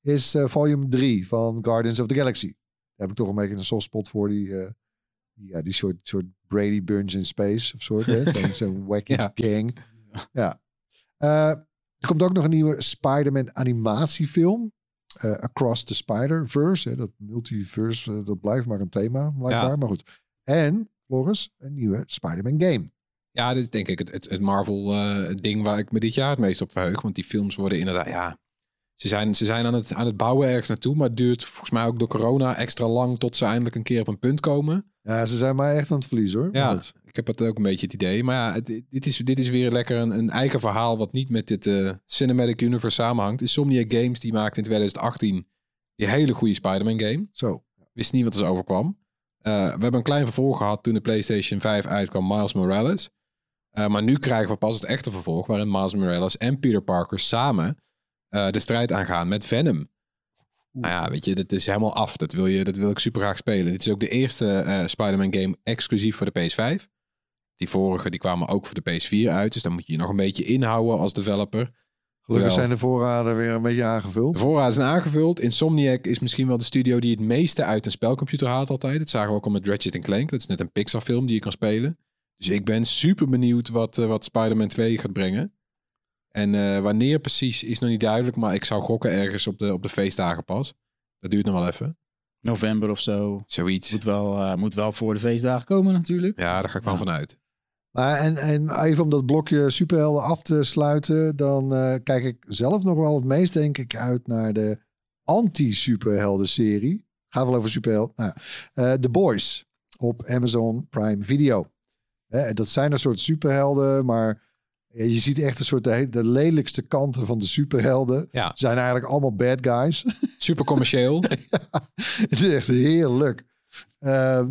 is volume 3 van Guardians of the Galaxy. Daar heb ik toch een beetje een soft spot voor die, die- ja, die soort, soort Brady Bunch in Space of soort. Zo'n wacky Ja. gang. Ja. Eh, er komt ook nog een nieuwe Spider-Man animatiefilm. eh, Across the Spider-Verse. Dat multiverse, eh, dat blijft maar een thema, blijkbaar. Ja. Maar goed. En, Floris, een nieuwe Spider-Man game. Ja, dit is denk ik het, het, het Marvel-ding waar ik me dit jaar het meest op verheug. Want die films worden inderdaad, ja... Ze zijn, ze zijn aan, het, aan het bouwen ergens naartoe, maar het duurt volgens mij ook door corona extra lang tot ze eindelijk een keer op een punt komen. Ja, ze zijn mij echt aan het verliezen hoor. Maar Ja, ik heb het ook een beetje het idee. Maar ja, het- dit, is, dit is weer lekker een, een eigen verhaal wat niet met dit eh, Cinematic Universe samenhangt. Insomniac Games die maakte in 2018 die hele goede Spider-Man game. Zo. Wist niet wat er overkwam. Eh, we hebben een klein vervolg gehad toen de PlayStation 5 uitkwam, Miles Morales. Eh, maar nu krijgen we pas het echte vervolg, waarin Miles Morales en Peter Parker samen eh, de strijd aangaan met Venom. Nou ja, weet je, dat is helemaal af. Dat wil, je, dat wil ik super graag spelen. Dit is ook de eerste eh, Spider-Man game exclusief voor de PS5. Die vorige die kwamen ook voor de PS4 uit. Dus dan moet je je nog een beetje inhouden als developer. Gelukkig zijn de voorraden weer een beetje aangevuld. de voorraad zijn aangevuld. Insomniac is misschien wel de studio die het meeste uit een spelcomputer haalt altijd. Dat zagen we ook al met Ratchet Clank. Dat is net een Pixar film die je kan spelen. Dus ik ben super benieuwd wat, eh, wat Spider-Man 2 gaat brengen. En eh, wanneer precies is nog niet duidelijk. Maar ik zou gokken ergens op de, op de feestdagen pas. Dat duurt nog wel even. November of zo. Zoiets. Moet wel, eh, moet wel voor de feestdagen komen natuurlijk. Ja, daar ga ik wel Ja. vanuit. Maar en, en even om dat blokje superhelden af te sluiten, dan eh, kijk ik zelf nog wel het meest, denk ik, uit naar de anti-superhelden serie. Gaat wel over superhelden. Nou, ja. Eh, The Boys op Amazon Prime Video. Hè, dat zijn een soort superhelden, maar je ziet echt een soort de, de lelijkste kanten van de superhelden. Ja. Zijn eigenlijk allemaal bad guys. Super commercieel. Het is echt heerlijk. Ehm,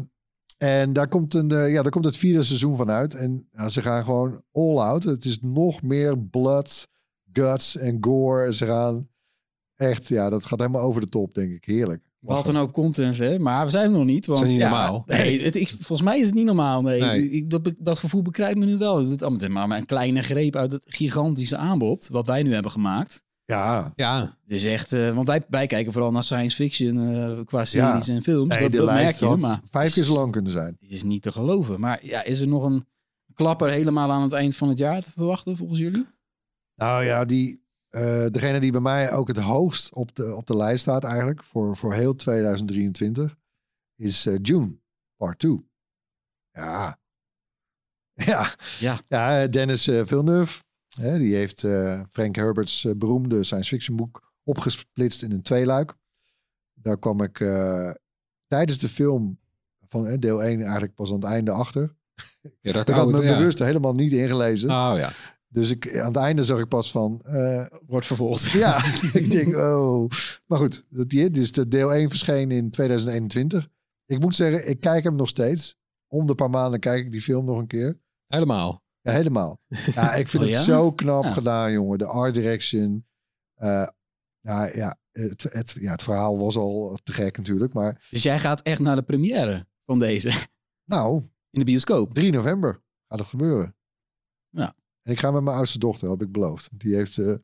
en daar komt, een, eh, ja, daar komt het vierde seizoen van uit. En ja, ze gaan gewoon all out. Het is nog meer blood, guts en gore. Ze gaan echt, ja, dat gaat helemaal over de top, denk ik. Heerlijk. Wat een hoop content, hè? Maar we zijn er nog niet. Want, is niet ja, normaal. Nee, het, ik, volgens mij is het niet normaal. Nee, Nee. Ik, dat, dat gevoel bekrijgt me nu wel. Het is maar een kleine greep uit het gigantische aanbod. Wat wij nu hebben gemaakt. Ja, Ja, Het is echt, eh, want wij, wij kijken vooral naar science fiction eh, qua series en films. nee, dat, de dat merk lijst je, had maar vijf keer zo lang kunnen zijn. die is niet te geloven. Maar ja, is er nog een klapper helemaal aan het eind van het jaar te verwachten volgens jullie? Nou ja, die, eh, degene die bij mij ook het hoogst op de, op de lijst staat eigenlijk voor, voor heel 2023 is eh, June, part 2. Ja. Ja. Ja. Ja, Dennis eh, Villeneuve, hè, die heeft eh, Frank Herbert's beroemde science fiction boek opgesplitst in een tweeluik. Daar kwam ik eh, tijdens de film van deel 1 eigenlijk pas aan het einde achter. ja dat Ik had me ja. bewust helemaal niet ingelezen. Oh ja. Dus ik, aan het einde zag ik pas van, eh, Wordt vervolgd. ja, ik denk, oh. Maar goed, dat die, dus de deel 1 verscheen in 2021. Ik moet zeggen, ik kijk hem nog steeds. Om de paar maanden kijk ik die film nog een keer. Helemaal. Ja, helemaal. Ja, ik vind Oh, het zo knap Ja. gedaan, jongen. De art direction. Eh, nou ja het, het, ja, het verhaal was al te gek natuurlijk. Maar Dus jij gaat echt naar de première van deze nou, in de bioscoop. 3 november gaat het gebeuren. Ja. En ik ga met mijn oudste dochter, heb ik beloofd. Die heeft eh,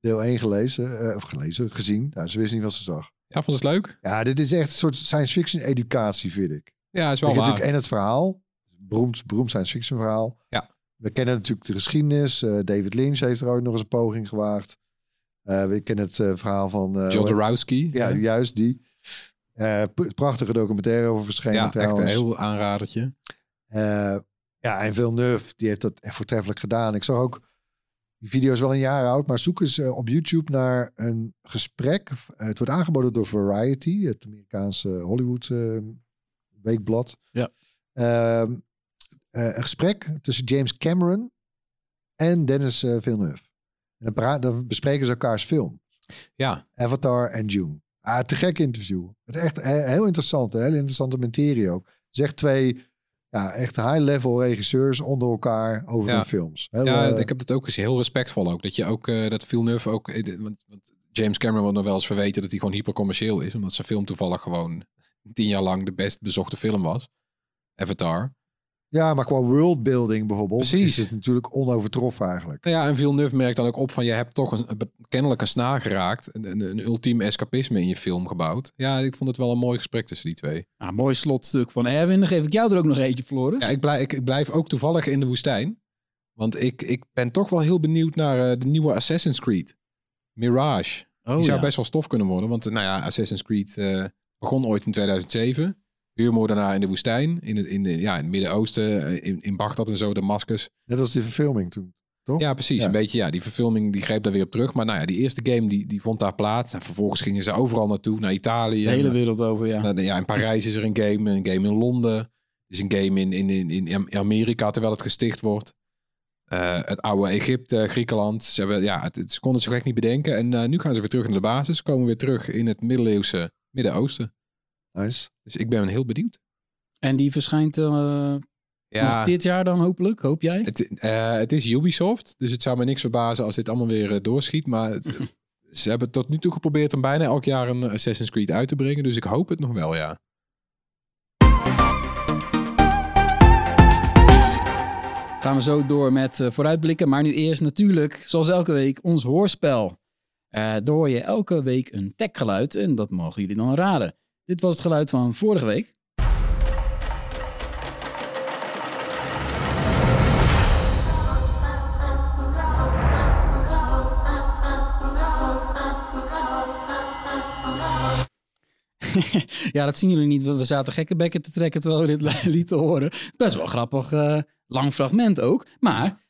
deel 1 gelezen, eh, of gelezen, gezien. Nou, ze wist niet wat ze zag. Ja, vond het leuk? Ja, dit is echt een soort science fiction educatie, vind ik. Ja, is wel hebt waar. natuurlijk en het verhaal, beroemd, beroemd science fiction verhaal. Ja. We kennen natuurlijk de geschiedenis. Eh, David Lynch heeft er ook nog eens een poging gewaagd. We kennen het verhaal van... John Dorowski. Ja, juist die. Prachtige documentaire over verschenen ja echt een heel aanradertje. Ja, en Villeneuve, die heeft dat echt voortreffelijk gedaan. Ik zag ook, die video is wel een jaar oud, maar zoek eens eh, op YouTube naar een gesprek. Eh, het wordt aangeboden door Variety, het Amerikaanse Hollywood eh, weekblad. Ja. Ehm, eh, een gesprek tussen James Cameron en Dennis Villeneuve. En dan, dan bespreken ze elkaars film. Ja, Avatar en June. Ah, te gek interview. Het is echt heel interessant. Hele interessante materie ook. Zeg twee ja, echt high-level regisseurs onder elkaar over Ja. hun films. Heel, ja eh, ik heb dat ook gezien. Heel respectvol ook. Dat je ook, eh, dat Villeneuve ook... eh, Want, want James Cameron wordt nog wel eens verweten dat hij gewoon hypercommercieel is. Omdat zijn film toevallig gewoon tien jaar lang de best bezochte film was. Avatar. Ja, maar qua worldbuilding bijvoorbeeld Precies. is het natuurlijk onovertroffen eigenlijk. Nou ja, en Villeneuve merkt dan ook op van je hebt toch een, kennelijk een snaar geraakt. Een, een, een ultieme escapisme in je film gebouwd. Ja, ik vond het wel een mooi gesprek tussen die twee. Nou, mooi slotstuk van Erwin. Dan geef ik jou er ook nog eentje, Floris. Ja, ik blijf, ik, ik blijf ook toevallig in de woestijn. Want ik, ik ben toch wel heel benieuwd naar eh, de nieuwe Assassin's Creed. Mirage. oh, Die zou ja. best wel stof kunnen worden. Want eh, nou ja, Assassin's Creed eh, begon ooit in 2007. Huurmoordenaar in de woestijn. In het, in de, ja, in het Midden-Oosten. eh, In, in Bagdad en zo, Damascus. Net als die verfilming toen. Toch? Ja, precies. Ja. Een beetje, ja, die verfilming die greep daar weer op terug. Maar nou ja, die eerste game die, die vond daar plaats. En vervolgens gingen ze overal naartoe. Naar Italië. De hele En, wereld over, ja. ja, in Parijs is er een game. Een game in Londen. Er is een game in, in, in, in Amerika terwijl het gesticht wordt. Eh, het oude Egypte, Griekenland. Ze, hebben, ja, het, het- ze konden het zo gek niet bedenken. En eh, nu gaan ze weer terug naar de basis. Komen weer terug in het middeleeuwse Midden-Oosten. Nice. Dus ik ben heel benieuwd. En die verschijnt eh, Ja, nog dit jaar dan hopelijk, hoop jij? het, eh, het is Ubisoft. Dus het zou me niks verbazen als dit allemaal weer eh, doorschiet. Maar het- ze hebben tot nu toe geprobeerd om bijna elk jaar een Assassin's Creed uit te brengen. Dus ik hoop het nog wel, ja. Gaan we zo door met eh, vooruitblikken. Maar nu eerst natuurlijk, zoals elke week, ons hoorspel. Eh daar hoor je elke week een techgeluid en dat mogen jullie dan raden. Dit was het geluid van vorige week. ja, dat zien jullie niet. We zaten gekke bekken te trekken terwijl we dit lieten horen. Best wel grappig, eh, lang fragment ook. Maar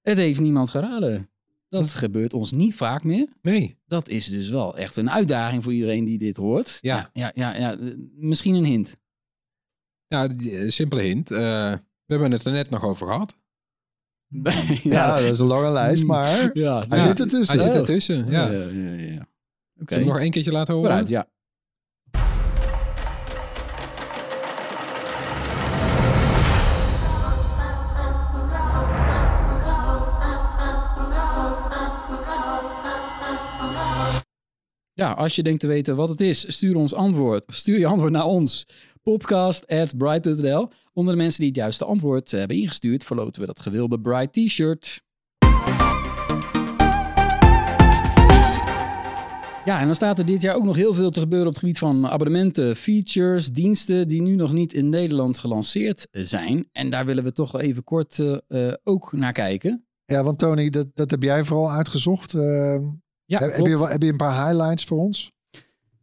het heeft niemand geraden. Dat gebeurt ons niet vaak meer. Nee. Dat is dus wel echt een uitdaging voor iedereen die dit hoort. Ja. ja, ja, ja, misschien een hint. Ja, die, eh, simpele hint. Eh, we hebben het er net nog over gehad. Ja, dat is een lange lijst, maar ja, hij Ja. zit ertussen. Hij zit ertussen. Ja. ja, ja, ja, Zullen we hem nog één keertje laten horen? vooruit, ja. Ja, als je denkt te weten wat het is, stuur ons antwoord. Stuur je antwoord naar ons. Podcast at. Onder de mensen die het juiste antwoord hebben ingestuurd, verloten we dat gewilde Bright T-shirt. Ja, en dan staat er dit jaar ook nog heel veel te gebeuren op het gebied van abonnementen, features, diensten die nu nog niet in Nederland gelanceerd zijn. En daar willen we toch even kort eh, eh, ook naar kijken. Ja, want Tony, dat, dat heb jij vooral uitgezocht. Eh, Ja, heb, klopt. je, heb je een paar highlights voor ons?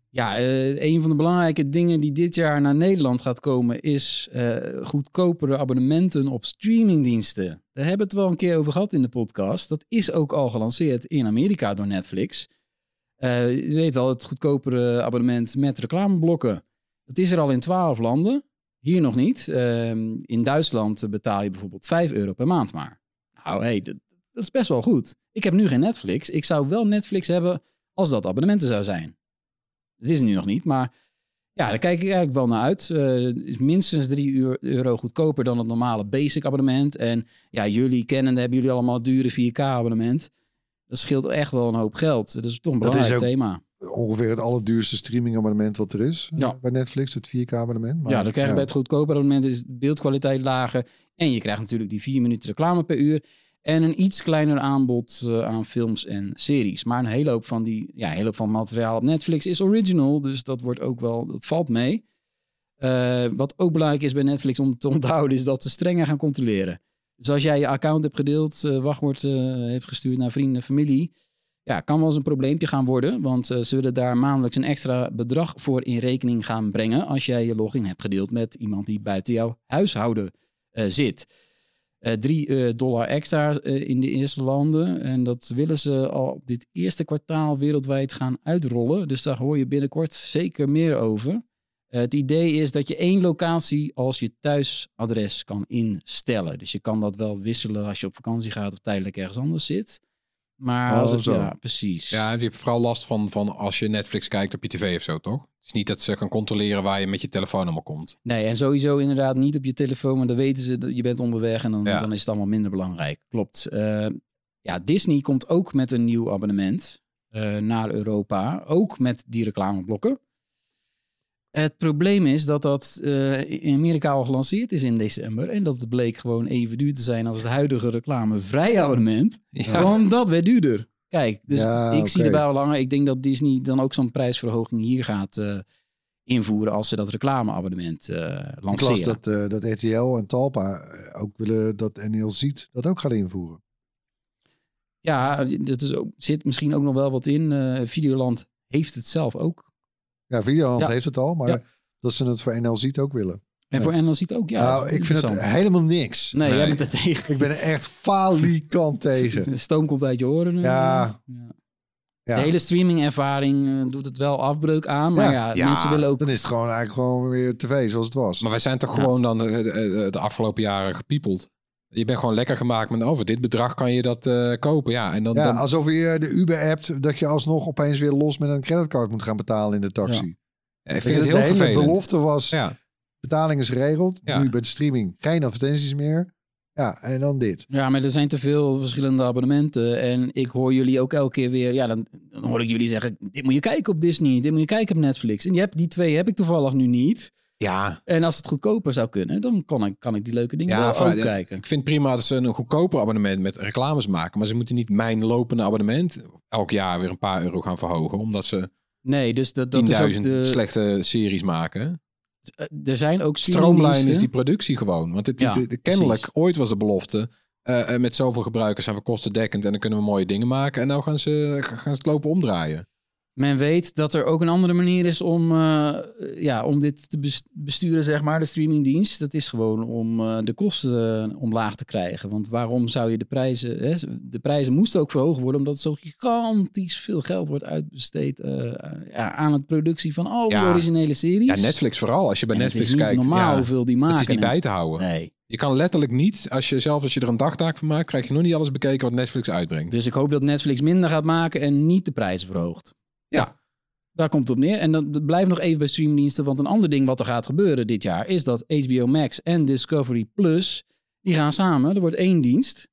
Ja, eh, een van de belangrijke dingen die dit jaar naar Nederland gaat komen is eh, goedkopere abonnementen op streamingdiensten. Daar hebben we het wel een keer over gehad in de podcast. Dat is ook al gelanceerd in Amerika door Netflix. Eh, je weet wel, het goedkopere abonnement met reclameblokken. Dat is er al in twaalf landen. Hier nog niet. Ehm, in Duitsland betaal je bijvoorbeeld 5 euro per maand maar. Nou, hey, dat, dat is best wel goed. Ik heb nu geen Netflix. Ik zou wel Netflix hebben als dat abonnementen zou zijn. Het is het nu nog niet, maar ja, daar kijk ik eigenlijk wel naar uit. Eh, is minstens 3 euro goedkoper dan het normale basic abonnement. En ja, jullie kennen, hebben jullie allemaal dure 4K abonnement. Dat scheelt echt wel een hoop geld. Dat is toch een Dat is belangrijk ook- thema. Ongeveer het allerduurste streamingabonnement wat er is eh, Ja. bij Netflix, het 4K-abonnement. ja, dan krijg je bij het goedkope abonnement is de beeldkwaliteit lager. En je krijgt natuurlijk die 4 minuten reclame per uur. En een iets kleiner aanbod eh, aan films en series. Maar een hele hoop van die, ja, hele hoop van materiaal op Netflix is original. Dus dat wordt ook wel, dat valt mee. Eh, wat ook belangrijk is bij Netflix om te onthouden, is dat ze strenger gaan controleren. Dus als jij je account hebt gedeeld, eh, wachtwoord heeft gestuurd naar vrienden en familie, ja, kan wel eens een probleempje gaan worden. Want ze willen daar maandelijks een extra bedrag voor in rekening gaan brengen als jij je login hebt gedeeld met iemand die buiten jouw huishouden zit. Eh 3 dollar extra eh, in de eerste landen. En dat willen ze al dit eerste kwartaal wereldwijd gaan uitrollen. Dus daar hoor je binnenkort zeker meer over. Eh, het idee is dat je één locatie als je thuisadres kan instellen. Dus je kan dat wel wisselen als je op vakantie gaat of tijdelijk ergens anders zit. Maar Oh, als het, zo. ja, precies. Ja, je hebt vooral last van, van als je Netflix kijkt op je tv of zo, toch? Het is niet dat ze kan controleren waar je met je telefoon allemaal komt. Nee, en sowieso inderdaad niet op je telefoon, maar dan weten ze dat je bent onderweg en dan, Ja. dan is het allemaal minder belangrijk. Klopt. Eh, ja, Disney komt ook met een nieuw abonnement eh, naar Europa, ook met die reclameblokken. Het probleem is dat dat eh, in Amerika al gelanceerd is in december. En dat het bleek gewoon even duur te zijn als het huidige reclamevrij abonnement. Ja. Want dat werd duurder. Kijk, dus Ja, ik zie erbij al langer. Ik denk dat Disney dan ook zo'n prijsverhoging hier gaat eh, invoeren als ze dat reclameabonnement eh Ik las lanceren. dat, dat RTL en Talpa ook willen dat NL ziet dat ook gaat invoeren. Ja, dat is ook, zit misschien ook nog wel wat in. Videoland heeft het zelf ook. Ja, Videoland Ja. heeft het al, maar Ja. dat ze het voor NL ziet ook willen. En voor NL ziet ook, ja. nou, ik vind het helemaal niks. Nee, jij bent er tegen. Ik ben er echt falikant tegen. De stoom komt uit je oren. eh. Ja. Ja. Ja. De hele streamingervaring eh, doet het wel afbreuk aan. Maar ja, Ja. Ja. mensen willen ook... Dan is het gewoon eigenlijk gewoon weer tv zoals het was. Maar wij zijn toch Ja. gewoon dan eh, de, de- de afgelopen jaren gepiepeld. Je bent gewoon lekker gemaakt met, oh, voor dit bedrag kan je dat eh, kopen. Ja, en dan, ja, dan alsof je de Uber hebt dat je alsnog opeens weer los met een creditcard moet gaan betalen in de taxi. Ja, ik vind het de heel hele vervelend. belofte was Ja, betaling is geregeld. Ja. Nu bij de streaming geen advertenties meer. Ja, en dan dit. Ja, maar er zijn te veel verschillende abonnementen. En ik hoor jullie ook elke keer weer... Ja, dan, dan hoor ik jullie zeggen... Dit moet je kijken op Disney. Dit moet je kijken op Netflix. En die, heb, die twee heb ik toevallig nu niet. Ja, En als het goedkoper zou kunnen... dan kan ik, kan ik die leuke dingen ja wel voor- ook het- kijken. ik vind prima dat ze een goedkoper abonnement met reclames maken. Maar ze moeten niet mijn lopende abonnement elk jaar weer een paar euro gaan verhogen. Omdat ze Nee, dus dat, dat is 10.000 ook de... slechte series maken. eh, Er zijn ook Stroomlijn is die productie gewoon. Want het, Ja, het- het- kennelijk, precies. ooit was de belofte... eh, eh, met zoveel gebruikers zijn we kostendekkend en dan kunnen we mooie dingen maken. En nou gaan ze, gaan ze het lopen omdraaien. Men weet dat er ook een andere manier is om, eh, ja, om dit te bes- besturen, zeg maar, de streamingdienst. Dat is gewoon om eh, de kosten eh, omlaag te krijgen. Want waarom zou je de prijzen... Hè, de prijzen moesten ook verhoogd worden, omdat zo gigantisch veel geld wordt uitbesteed ja, aan het productie van al die Ja. originele series. Ja, Netflix vooral. Als je bij En Netflix is niet kijkt, normaal ja, hoeveel die maken. het is niet bij te houden. Nee. Je kan letterlijk niet, als je zelf als je er een dagtaak van maakt, krijg je nog niet alles bekeken wat Netflix uitbrengt. Dus ik hoop dat Netflix minder gaat maken en niet de prijzen verhoogt. Ja. Daar komt het op neer. En dan blijft nog even bij streamingdiensten. Want een ander ding wat er gaat gebeuren dit jaar... is dat HBO Max en Discovery Plus... die gaan samen. Er wordt één dienst.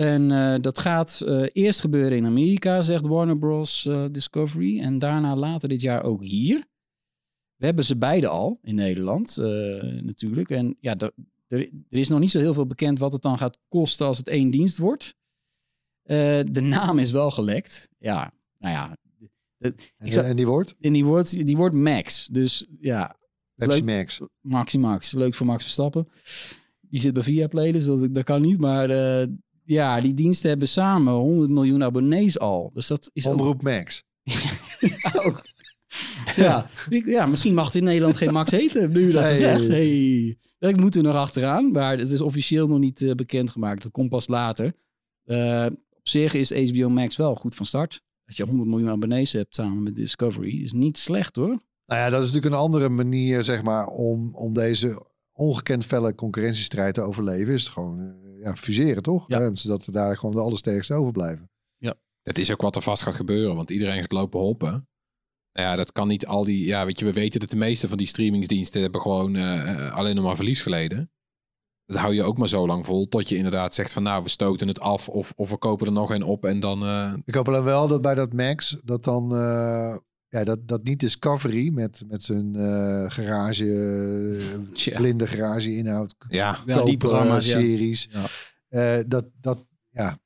En eh, dat gaat eh, eerst gebeuren in Amerika, zegt Warner Bros. eh, Discovery. En daarna later dit jaar ook hier. We hebben ze beide al in Nederland natuurlijk. En ja, er, er, is nog niet zo heel veel bekend wat het dan gaat kosten als het één dienst wordt. De naam is wel gelekt. Ja, nou ja. En, die wordt? En die wordt, die wordt Max. Dus ja, Pepsi leuk. Max. Maxi Max. Leuk voor Max Verstappen. Die zit bij Viaplay, dus dat, dat kan niet. Maar eh, ja, die diensten hebben samen 100 miljoen abonnees al. Dus dat is ook... Omroep Max. ook- ja, ik- ja, misschien mag het in Nederland geen Max heten, nu dat Hey. zegt. Hey. Daar moeten we nog achteraan, maar het is officieel nog niet eh, bekendgemaakt. Dat komt pas later. Eh, op zich is HBO Max wel goed van start. Als je 100 miljoen abonnees hebt samen met Discovery, is niet slecht hoor. Nou ja, dat is natuurlijk een andere manier, zeg maar, om, om deze ongekend felle concurrentiestrijd te overleven. Is het gewoon eh, ja, fuseren, toch? Ja. Eh, zodat er daar gewoon de allersterkste overblijven. Het is ook wat er vast gaat gebeuren, want iedereen gaat lopen hoppen. Nou ja, dat kan niet al die. Ja, weet je, we weten dat de meeste van die streamingsdiensten hebben gewoon eh, alleen nog maar verlies geleden. Dat hou je ook maar zo lang vol, tot je inderdaad zegt van nou, we stoten het af of, of we kopen er nog een op en dan. eh, Ik hoop alleen wel dat bij dat Max, dat dan, eh, ja, dat, dat niet Discovery met, met zijn eh, garage, Tja. blinde garage inhoud, ja, Ja, die programma's, series, Ja. eh, dat, dat, ja,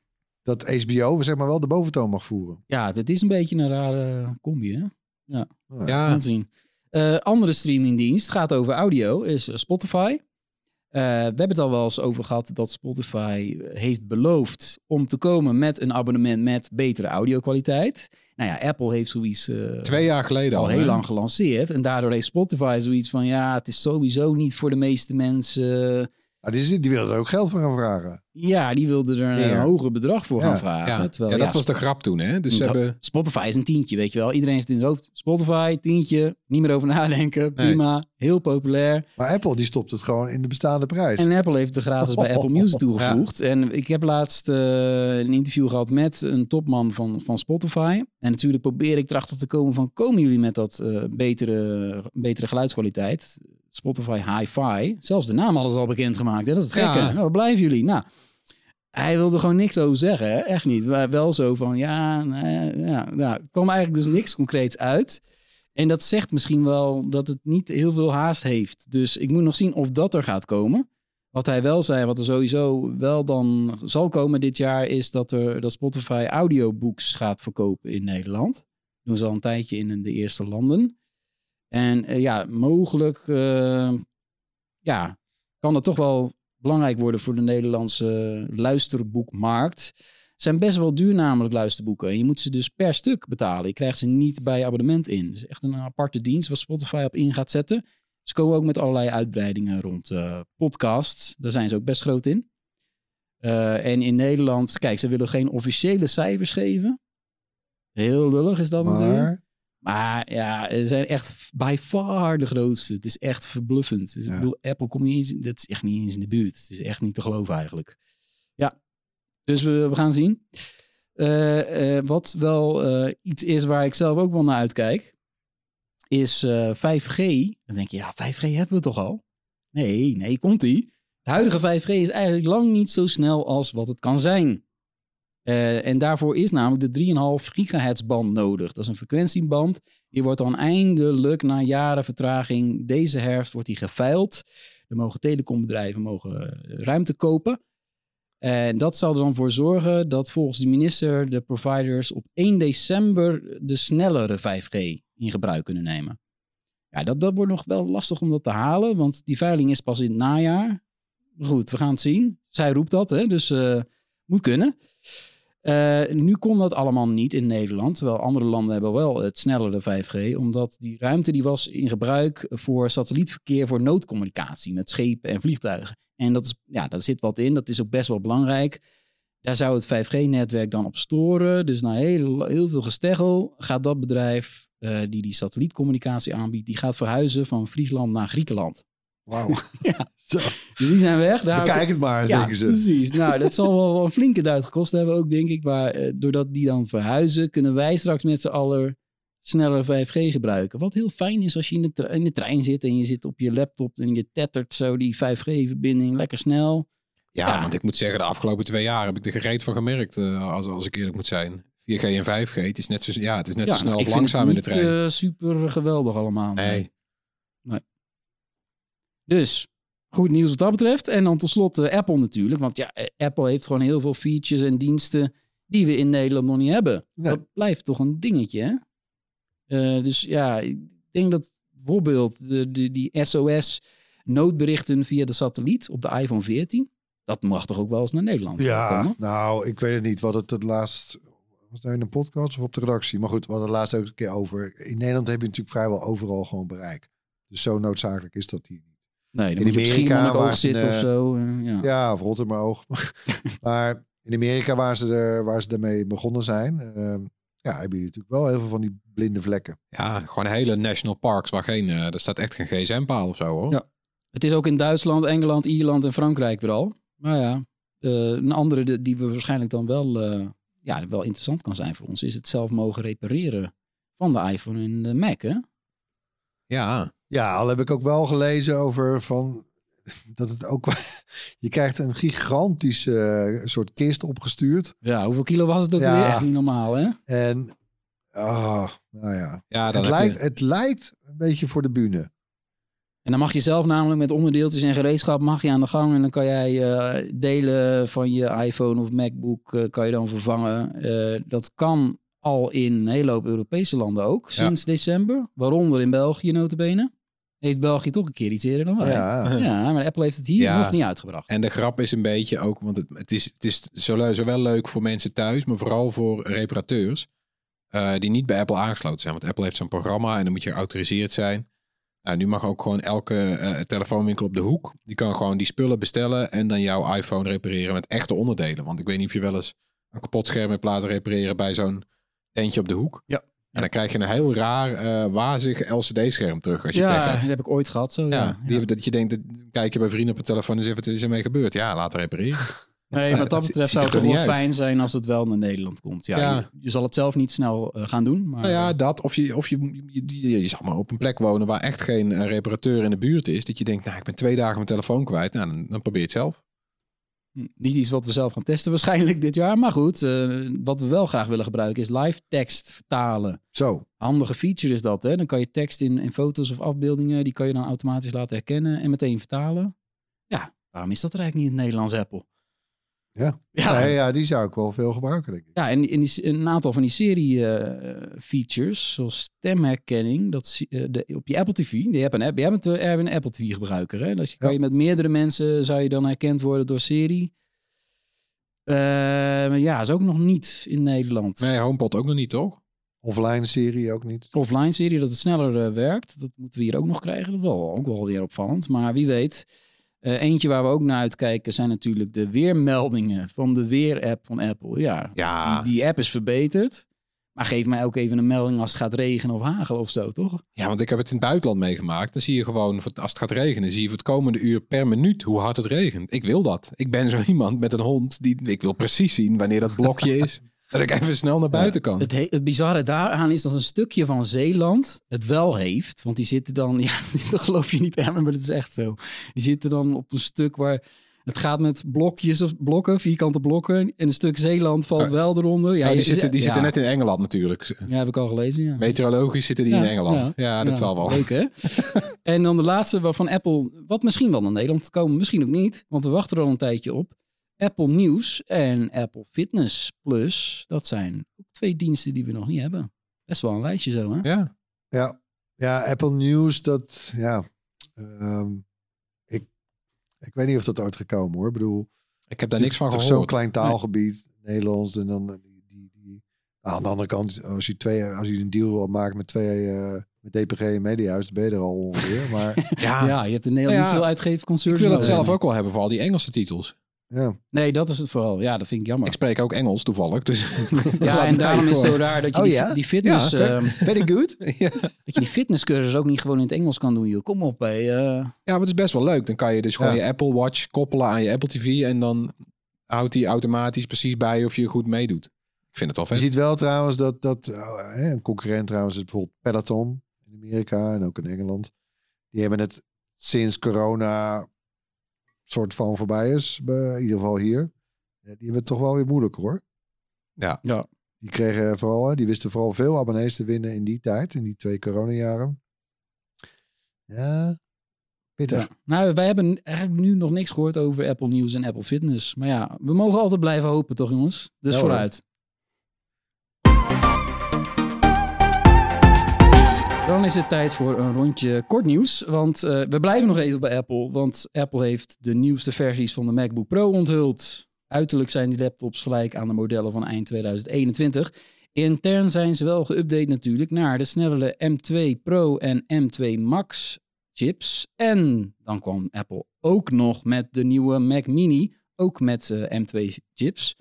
dat HBO zeg maar wel de boventoon mag voeren. Ja, het is een beetje een rare combi hè. Ja. We ja, gaan zien. Eh, andere streamingdienst gaat over audio, is Spotify. Eh, we hebben het al wel eens over gehad dat Spotify heeft beloofd om te komen met een abonnement met betere audio-kwaliteit. Nou ja, Apple heeft zoiets eh, twee jaar geleden al heel lang gelanceerd. En daardoor heeft Spotify zoiets van, ja, het is sowieso niet voor de meeste mensen. Ah, die, die willen er ook geld voor gaan vragen. Ja, die wilden er een hoger bedrag voor Ja. gaan vragen. Ja, Terwijl, ja, dat ja, was de grap toen, hè? Dus ze hebben. Spotify is een tientje, weet je wel. Iedereen heeft in het hoofd Spotify, tientje, niet meer over nadenken, prima, heel populair. Maar Apple die stopt het gewoon in de bestaande prijs. En Apple heeft het gratis bij Apple Music toegevoegd. En ik heb laatst eh, een interview gehad met een topman van, van Spotify. En natuurlijk probeer ik erachter te komen van... komen jullie met dat eh, betere, betere geluidskwaliteit? Spotify Hi-Fi. Zelfs de naam hadden ze al bekendgemaakt. Hè? Dat is het gekke. Ja. Nou, waar blijven jullie? Nou, hij wilde gewoon niks over zeggen. Hè? Echt niet. Maar wel zo van, ja, nee, ja, nou, er kwam eigenlijk dus niks concreets uit. En dat zegt misschien wel dat het niet heel veel haast heeft. Dus ik moet nog zien of dat er gaat komen. Wat hij wel zei, wat er sowieso wel dan zal komen dit jaar, is dat, er, dat Spotify audiobooks gaat verkopen in Nederland. Dat doen ze al een tijdje in de eerste landen. En eh, ja, mogelijk eh, ja, kan het toch wel belangrijk worden voor de Nederlandse luisterboekmarkt. Het zijn best wel duur namelijk luisterboeken. En je moet ze dus per stuk betalen. Je krijgt ze niet bij abonnement in. Het is echt een aparte dienst waar Spotify op in gaat zetten. Ze komen ook met allerlei uitbreidingen rond uh, podcasts. Daar zijn ze ook best groot in. Uh, en in Nederland, kijk, ze willen geen officiële cijfers geven. Heel lullig is dat natuurlijk. Maar ja, ze zijn echt by far de grootste. Het is echt verbluffend. Dus Ja. Ik bedoel, Apple komt niet eens, dat is echt niet eens in de buurt. Het is echt niet te geloven eigenlijk. Ja, dus we, we gaan zien. Eh, eh, wat wel eh, iets is waar ik zelf ook wel naar uitkijk, is eh, 5G. Dan denk je, ja, 5G hebben we toch al? Nee, nee, komt-ie. De huidige 5G is eigenlijk lang niet zo snel als wat het kan zijn. Eh, en daarvoor is namelijk de 3,5 gigahertz band nodig. Dat is een frequentieband. Die wordt dan eindelijk na jaren vertraging deze herfst wordt die geveild. Er mogen telecombedrijven mogen eh, ruimte kopen. En dat zal er dan voor zorgen dat volgens de minister de providers op 1 december de snellere 5G in gebruik kunnen nemen. Ja, dat, dat wordt nog wel lastig om dat te halen, want die veiling is pas in het najaar. Goed, we gaan het zien. Zij roept dat, hè, dus eh, moet kunnen. Eh, nu kon dat allemaal niet in Nederland, terwijl andere landen hebben wel het snellere 5G, omdat die ruimte die was in gebruik voor satellietverkeer voor noodcommunicatie met schepen en vliegtuigen. En dat is, ja, daar zit wat in, dat is ook best wel belangrijk. Daar zou het 5G-netwerk dan op storen. Dus na heel, heel veel gesteggel gaat dat bedrijf eh, die die satellietcommunicatie aanbiedt, die gaat verhuizen van Friesland naar Griekenland. Wauw. Ja. Zo, Dus die zijn weg. Daar bekijk het maar, ja, denken ze. precies. Nou, dat zal wel, wel een flinke duit gekost hebben ook, denk ik. Maar eh, doordat die dan verhuizen, kunnen wij straks met z'n allen sneller 5G gebruiken. Wat heel fijn is als je in de, tre- in de trein zit en je zit op je laptop en je tettert zo die 5G-verbinding lekker snel. Ja, Ja. want ik moet zeggen, de afgelopen twee jaar heb ik er gereed van gemerkt, eh, als, als ik eerlijk moet zijn. 4G en 5G, het is net zo, ja, het is net zo snel of langzaam in het de trein. eh, super geweldig allemaal. nee. Dus goed nieuws wat dat betreft. En dan tot slot Apple natuurlijk. Want ja, eh, Apple heeft gewoon heel veel features en diensten die we in Nederland nog niet hebben. Nee. Dat blijft toch een dingetje, hè? Eh, dus ja, ik denk dat bijvoorbeeld de, de, die SOS noodberichten via de satelliet op de iPhone 14, dat mag toch ook wel eens naar Nederland Ja, komen? nou, ik weet het niet. Wat het het laatst was daar in een podcast of op de redactie. Maar goed, we hadden het laatst ook een keer over. In Nederland heb je natuurlijk vrijwel overal gewoon bereik. Dus zo noodzakelijk is dat hier niet. Nee, dan In moet je Amerika waar ze zitten de- of zo. eh, ja. Ja, of Rotterdam maar in Amerika, waar ze, er, waar ze ermee begonnen zijn, ehm, ja, hebben je natuurlijk wel heel veel van die blinde vlekken. Ja, gewoon hele national parks waar geen, eh er staat echt geen gsm-paal of zo hoor. Ja. Het is ook in Duitsland, Engeland, Ierland en Frankrijk er al. Maar ja, eh, een andere de- die we waarschijnlijk dan wel, eh, ja, wel interessant kan zijn voor ons, is het zelf mogen repareren van de iPhone en de Mac. Hè? Ja, Ja, al heb ik ook wel gelezen over van dat het ook. Je krijgt een gigantische eh, soort kist opgestuurd. Ja, hoeveel kilo was het ook Ja. weer? Echt niet normaal, hè? En ah, nou ja. ja Het lijkt, je, het lijkt een beetje voor de bühne. En dan mag je zelf namelijk met onderdeeltjes en gereedschap mag je aan de gang. En dan kan jij eh, delen van je iPhone of MacBook eh, kan je dan vervangen. Dat kan al in een hele hoop Europese landen ook, Ja. sinds december. Waaronder in België notabene. Heeft België toch een keer iets eerder dan wij. Ja, Ja, maar Apple heeft het hier Ja. nog niet uitgebracht. En de grap is een beetje ook, want het, het is, het is zowel, zowel leuk voor mensen thuis, maar vooral voor reparateurs eh, die niet bij Apple aangesloten zijn. Want Apple heeft zo'n programma en dan moet je geautoriseerd zijn. Nou, nu mag ook gewoon elke eh, telefoonwinkel op de hoek, die kan gewoon die spullen bestellen en dan jouw iPhone repareren met echte onderdelen. Want ik weet niet of je wel eens een kapot scherm hebt laten repareren bij zo'n tentje op de hoek. Ja. En dan krijg je een heel raar, eh, wazig LCD-scherm terug als je Ja, hebt. dat heb ik ooit gehad. Zo, ja. Ja, die hebben dat je denkt, dat- kijk je bij vrienden op de telefoon en zeg wat is ermee gebeurd? Ja, laten repareren. Nee, wat dat betreft zou het wel fijn zijn als het wel naar Nederland komt. Ja, Ja. Je, je zal het zelf niet snel eh, gaan doen. Maar, Nou ja, dat. Of je, of je, je, je, je zal maar op een plek wonen waar echt geen eh, reparateur in de buurt is. Dat je denkt, nou, ik ben twee dagen mijn telefoon kwijt. Nou, dan, dan probeer je het zelf. Niet iets wat we zelf gaan testen waarschijnlijk dit jaar. Maar goed, eh, wat we wel graag willen gebruiken is live tekst vertalen. Zo. Handige feature is dat. Hè? Dan kan je tekst in, in foto's of afbeeldingen, die kan je dan automatisch laten herkennen en meteen vertalen. Ja, waarom is dat er eigenlijk niet in het Nederlands Apple? Ja. Ja, Nee, ja, die zou ik wel veel gebruiken, denk ik. ja en, en die, een aantal van die serie eh, features, zoals stemherkenning, dat eh, de, op je Apple TV. Je hebt een app, jij bent uh, Erwin een Apple TV gebruiker. Hè? Dus je kan Ja. je met meerdere mensen zou je dan herkend worden door Siri. Eh, maar ja, is ook nog niet in Nederland. Nee, HomePod ook nog niet, toch? Offline serie ook niet. offline serie dat het sneller eh, werkt. Dat moeten we hier ook nog krijgen. Dat is wel ook wel weer opvallend. Maar wie weet. Eh, eentje waar we ook naar uitkijken zijn natuurlijk de weermeldingen van de weer-app van Apple. Ja, Ja. Die, die app is verbeterd. Maar geef mij ook even een melding als het gaat regenen of hagelen of zo, toch? Ja, want ik heb het in het buitenland meegemaakt. Dan zie je gewoon, als het gaat regenen, zie je voor het komende uur per minuut hoe hard het regent. Ik wil dat. Ik ben zo iemand met een hond die, ik wil precies zien wanneer dat blokje is. dat ik even snel naar buiten kan. Het, he- het bizarre daaraan is dat een stukje van Zeeland het wel heeft. Want die zitten dan, ja, dat geloof je niet, maar dat is echt zo. Die zitten dan op een stuk waar het gaat met blokjes of blokken, vierkante blokken. En een stuk Zeeland valt Oh. wel eronder. Ja, Ja, die zitten, die ja. zitten net in Engeland natuurlijk. Ja, heb ik al gelezen, ja. Meteorologisch zitten die Ja, in Engeland. ja, dat zal wel. Leuk, hè? en dan de laatste waarvan Apple, wat misschien wel naar Nederland komen, misschien ook niet. Want we wachten er al een tijdje op. Apple Nieuws en Apple Fitness Plus. Dat zijn ook twee diensten die we nog niet hebben. Best wel een lijstje zo, hè? Ja. Ja, ja Apple News, dat, ja. ehm, ik, ik weet niet of dat ooit gekomen hoor. Ik bedoel, Ik heb daar niks van toch gehoord. zo'n klein taalgebied, Nederlands. En dan eh, die, die, die, nou, aan de andere kant, als je, twee, als je een deal wil maken met twee, eh, met DPG en Mediahuis, dan ben je er al ongeveer. Maar Ja, Ja, je hebt in Nederland Ja, niet veel uitgeefconcerns. ik wil het nodig. zelf ook wel hebben voor al die Engelse titels. Ja, Nee, dat is het vooral. Ja, dat vind ik jammer. Ik spreek ook Engels toevallig. Dus Ja, en daarom is het zo raar dat je Oh, die, ja? die fitness... Ja, ehm, very good. ja. dat je die fitnesscursus ook niet gewoon in het Engels kan doen, joh. Kom op, hé. eh. Ja, maar het is best wel leuk. Dan kan je dus gewoon Ja. je Apple Watch koppelen aan je Apple TV. En dan houdt hij automatisch precies bij of je goed meedoet. Ik vind het wel Je ziet wel trouwens dat, dat eh, hè, een concurrent trouwens is bijvoorbeeld Peloton in Amerika en ook in Engeland. Die hebben het sinds corona soort van voorbij is, bij- in ieder geval hier. eh, Die hebben het toch wel weer moeilijk hoor. Ja. Ja. Die kregen vooral, hè, die wisten vooral veel abonnees te winnen in die tijd, in die twee coronajaren. Ja, pittig. Ja. Nou, wij hebben eigenlijk nu nog niks gehoord over Apple News en Apple Fitness. Maar ja, we mogen altijd blijven hopen, toch jongens? Dus Ja, hoor. vooruit. Dan is het tijd voor een rondje kort nieuws. Want eh, we blijven nog even bij Apple. Want Apple heeft de nieuwste versies van de MacBook Pro onthuld. Uiterlijk zijn die laptops gelijk aan de modellen van eind 2021. Intern zijn ze wel geüpdate natuurlijk naar de snellere M2 Pro en M2 Max chips. En dan kwam Apple ook nog met de nieuwe Mac Mini, ook met eh, M2 chips.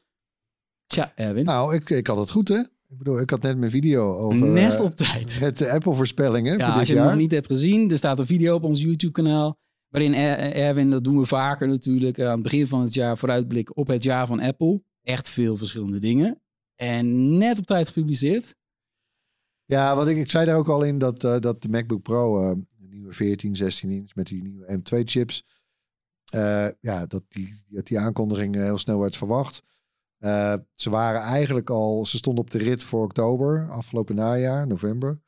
Tja, Erwin, Nou, ik, ik had het goed hè. Ik bedoel, ik had net mijn video over... net eh, op tijd. Met de Apple voorspellingen Ja, voor als dit je het jaar. nog niet hebt gezien, er staat een video op ons YouTube-kanaal. Waarin Er- Erwin, dat doen we vaker natuurlijk, aan het begin van het jaar vooruitblik op het jaar van Apple. Echt veel verschillende dingen. En net op tijd gepubliceerd. Ja, want ik, ik zei daar ook al in dat, eh, dat de MacBook Pro, eh, de nieuwe 14, 16 inch met die nieuwe M2 chips, eh, ja, dat die, dat die aankondiging eh, heel snel werd verwacht. Eh, ze waren eigenlijk al, ze stonden op de rit voor oktober, afgelopen najaar, november.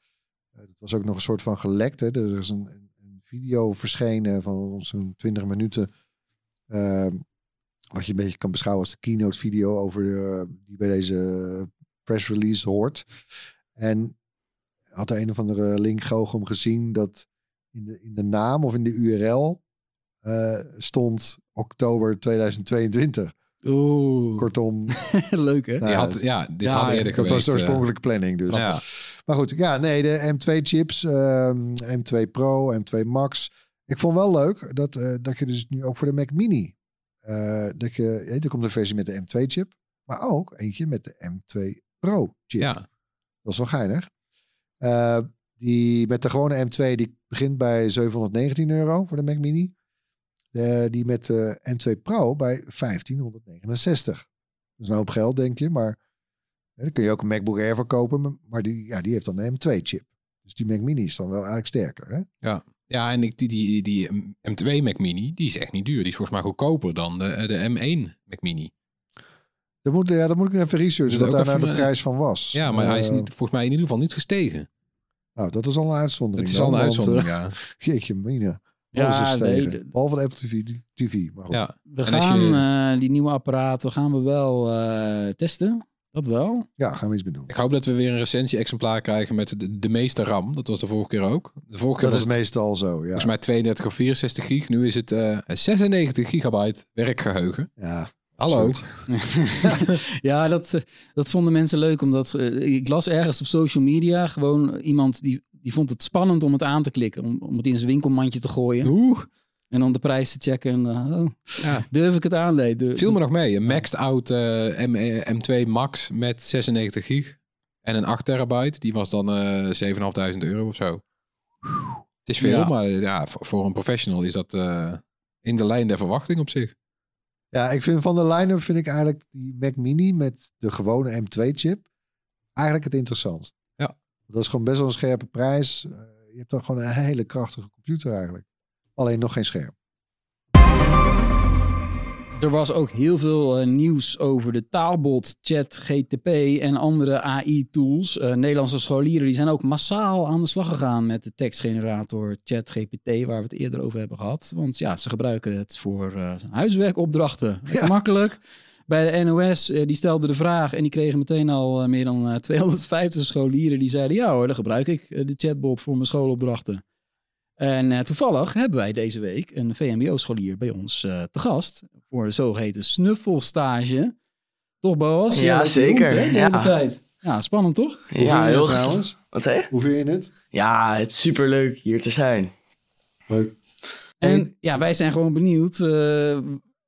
Eh, dat was ook nog een soort van gelekt. Hè? Er is een, een, video verschenen van zo'n 20 minuten. eh, wat je een beetje kan beschouwen als de keynote video over de, die bij deze press release hoort. En had de een of andere link Goochum gezien dat in de, in de naam of in de URL eh, stond oktober 2022. Oeh, Kortom, leuk hè? nou ja, had, ja, dit ja, had eerder dat geweest. was de eh, oorspronkelijke planning dus. ja. Maar goed, ja, nee, de M2 chips, ehm, M2 Pro, M2 Max. Ik vond wel leuk dat, eh, dat je dus nu ook voor de Mac Mini, eh, dat je, ja, er komt een versie met de M2 chip, maar ook eentje met de M2 Pro chip. ja. Dat is wel geinig. Eh, die met de gewone M2 die begint bij 719 euro voor de Mac Mini. De, die met de M2 Pro bij 1569. Dat is een hoop geld, denk je. Maar hè, dan kun je ook een MacBook Air voor kopen. maar- die, ja, die heeft dan een M2 chip. Dus die Mac Mini is dan wel eigenlijk sterker. Hè? Ja. Ja, en ik, die, die, die M2 Mac Mini, die is echt niet duur. Die is volgens mij goedkoper dan de, de M1 Mac Mini. Dat moet, ja, dat moet ik even researchen, ook daar nou de eh, prijs van was. Ja, maar hij is Eh, niet, volgens mij in ieder geval niet gestegen. Nou, dat is al een uitzondering. Het is al een want, uitzondering, eh, ja. jeetje, mina. Ja, is nee, tegen. Behalve de Apple TV. TV maar goed. ja. We En gaan je- eh, die nieuwe apparaten gaan we wel eh, testen. Dat wel. Ja, gaan we iets mee doen. Ik hoop dat we weer een recensie-exemplaar krijgen met de, de meeste RAM. Dat was de vorige keer ook. De vorige keer Dat was is het meestal zo, ja. volgens mij 32 of 64 gig. Nu is het eh 96 gigabyte werkgeheugen. ja Hallo. ja, dat, eh, dat vonden mensen leuk. Omdat eh, ik las ergens op social media gewoon iemand die, die vond het spannend om het aan te klikken. Om, om het in zijn winkelmandje te gooien. Oeh, En dan de prijs te checken. En, eh, oh, ja. durf ik het aan? Nee, durf- Viel me nog mee. Een maxed out eh, M, eh, M2 Max met 96 gig. En een 8 terabyte. Die was dan eh 7.500 euro of zo. Het is veel, Ja. maar ja, voor, een professional is dat eh, in de lijn der verwachting op zich. Ja, ik vind van de line-up vind ik eigenlijk die Mac Mini met de gewone M2-chip eigenlijk het interessantst. Dat is gewoon best wel een scherpe prijs. Eh, je hebt dan gewoon een hele krachtige computer eigenlijk. Alleen nog geen scherm. Er was ook heel veel eh, nieuws over de taalbot ChatGTP en andere AI-tools. Eh, Nederlandse scholieren die zijn ook massaal aan de slag gegaan met de tekstgenerator ChatGPT, waar we het eerder over hebben gehad. Want ja, ze gebruiken het voor eh, huiswerkopdrachten. Ja. Makkelijk. Bij de NOS, eh, die stelde de vraag en die kregen meteen al eh, meer dan eh, 250 scholieren die zeiden, ja hoor, dan gebruik ik eh, de chatbot voor mijn schoolopdrachten. En eh, toevallig hebben wij deze week een VMBO-scholier bij ons eh, te gast voor de zogeheten snuffelstage. Toch, Boas? Ja, zeker. hè, de Ja. hele tijd. Ja, spannend toch? Hoe Ja, heel trouwens? Wat zei je? Hoe vind je het? Ja, het is superleuk hier te zijn. Leuk. En ja, wij zijn gewoon benieuwd. eh,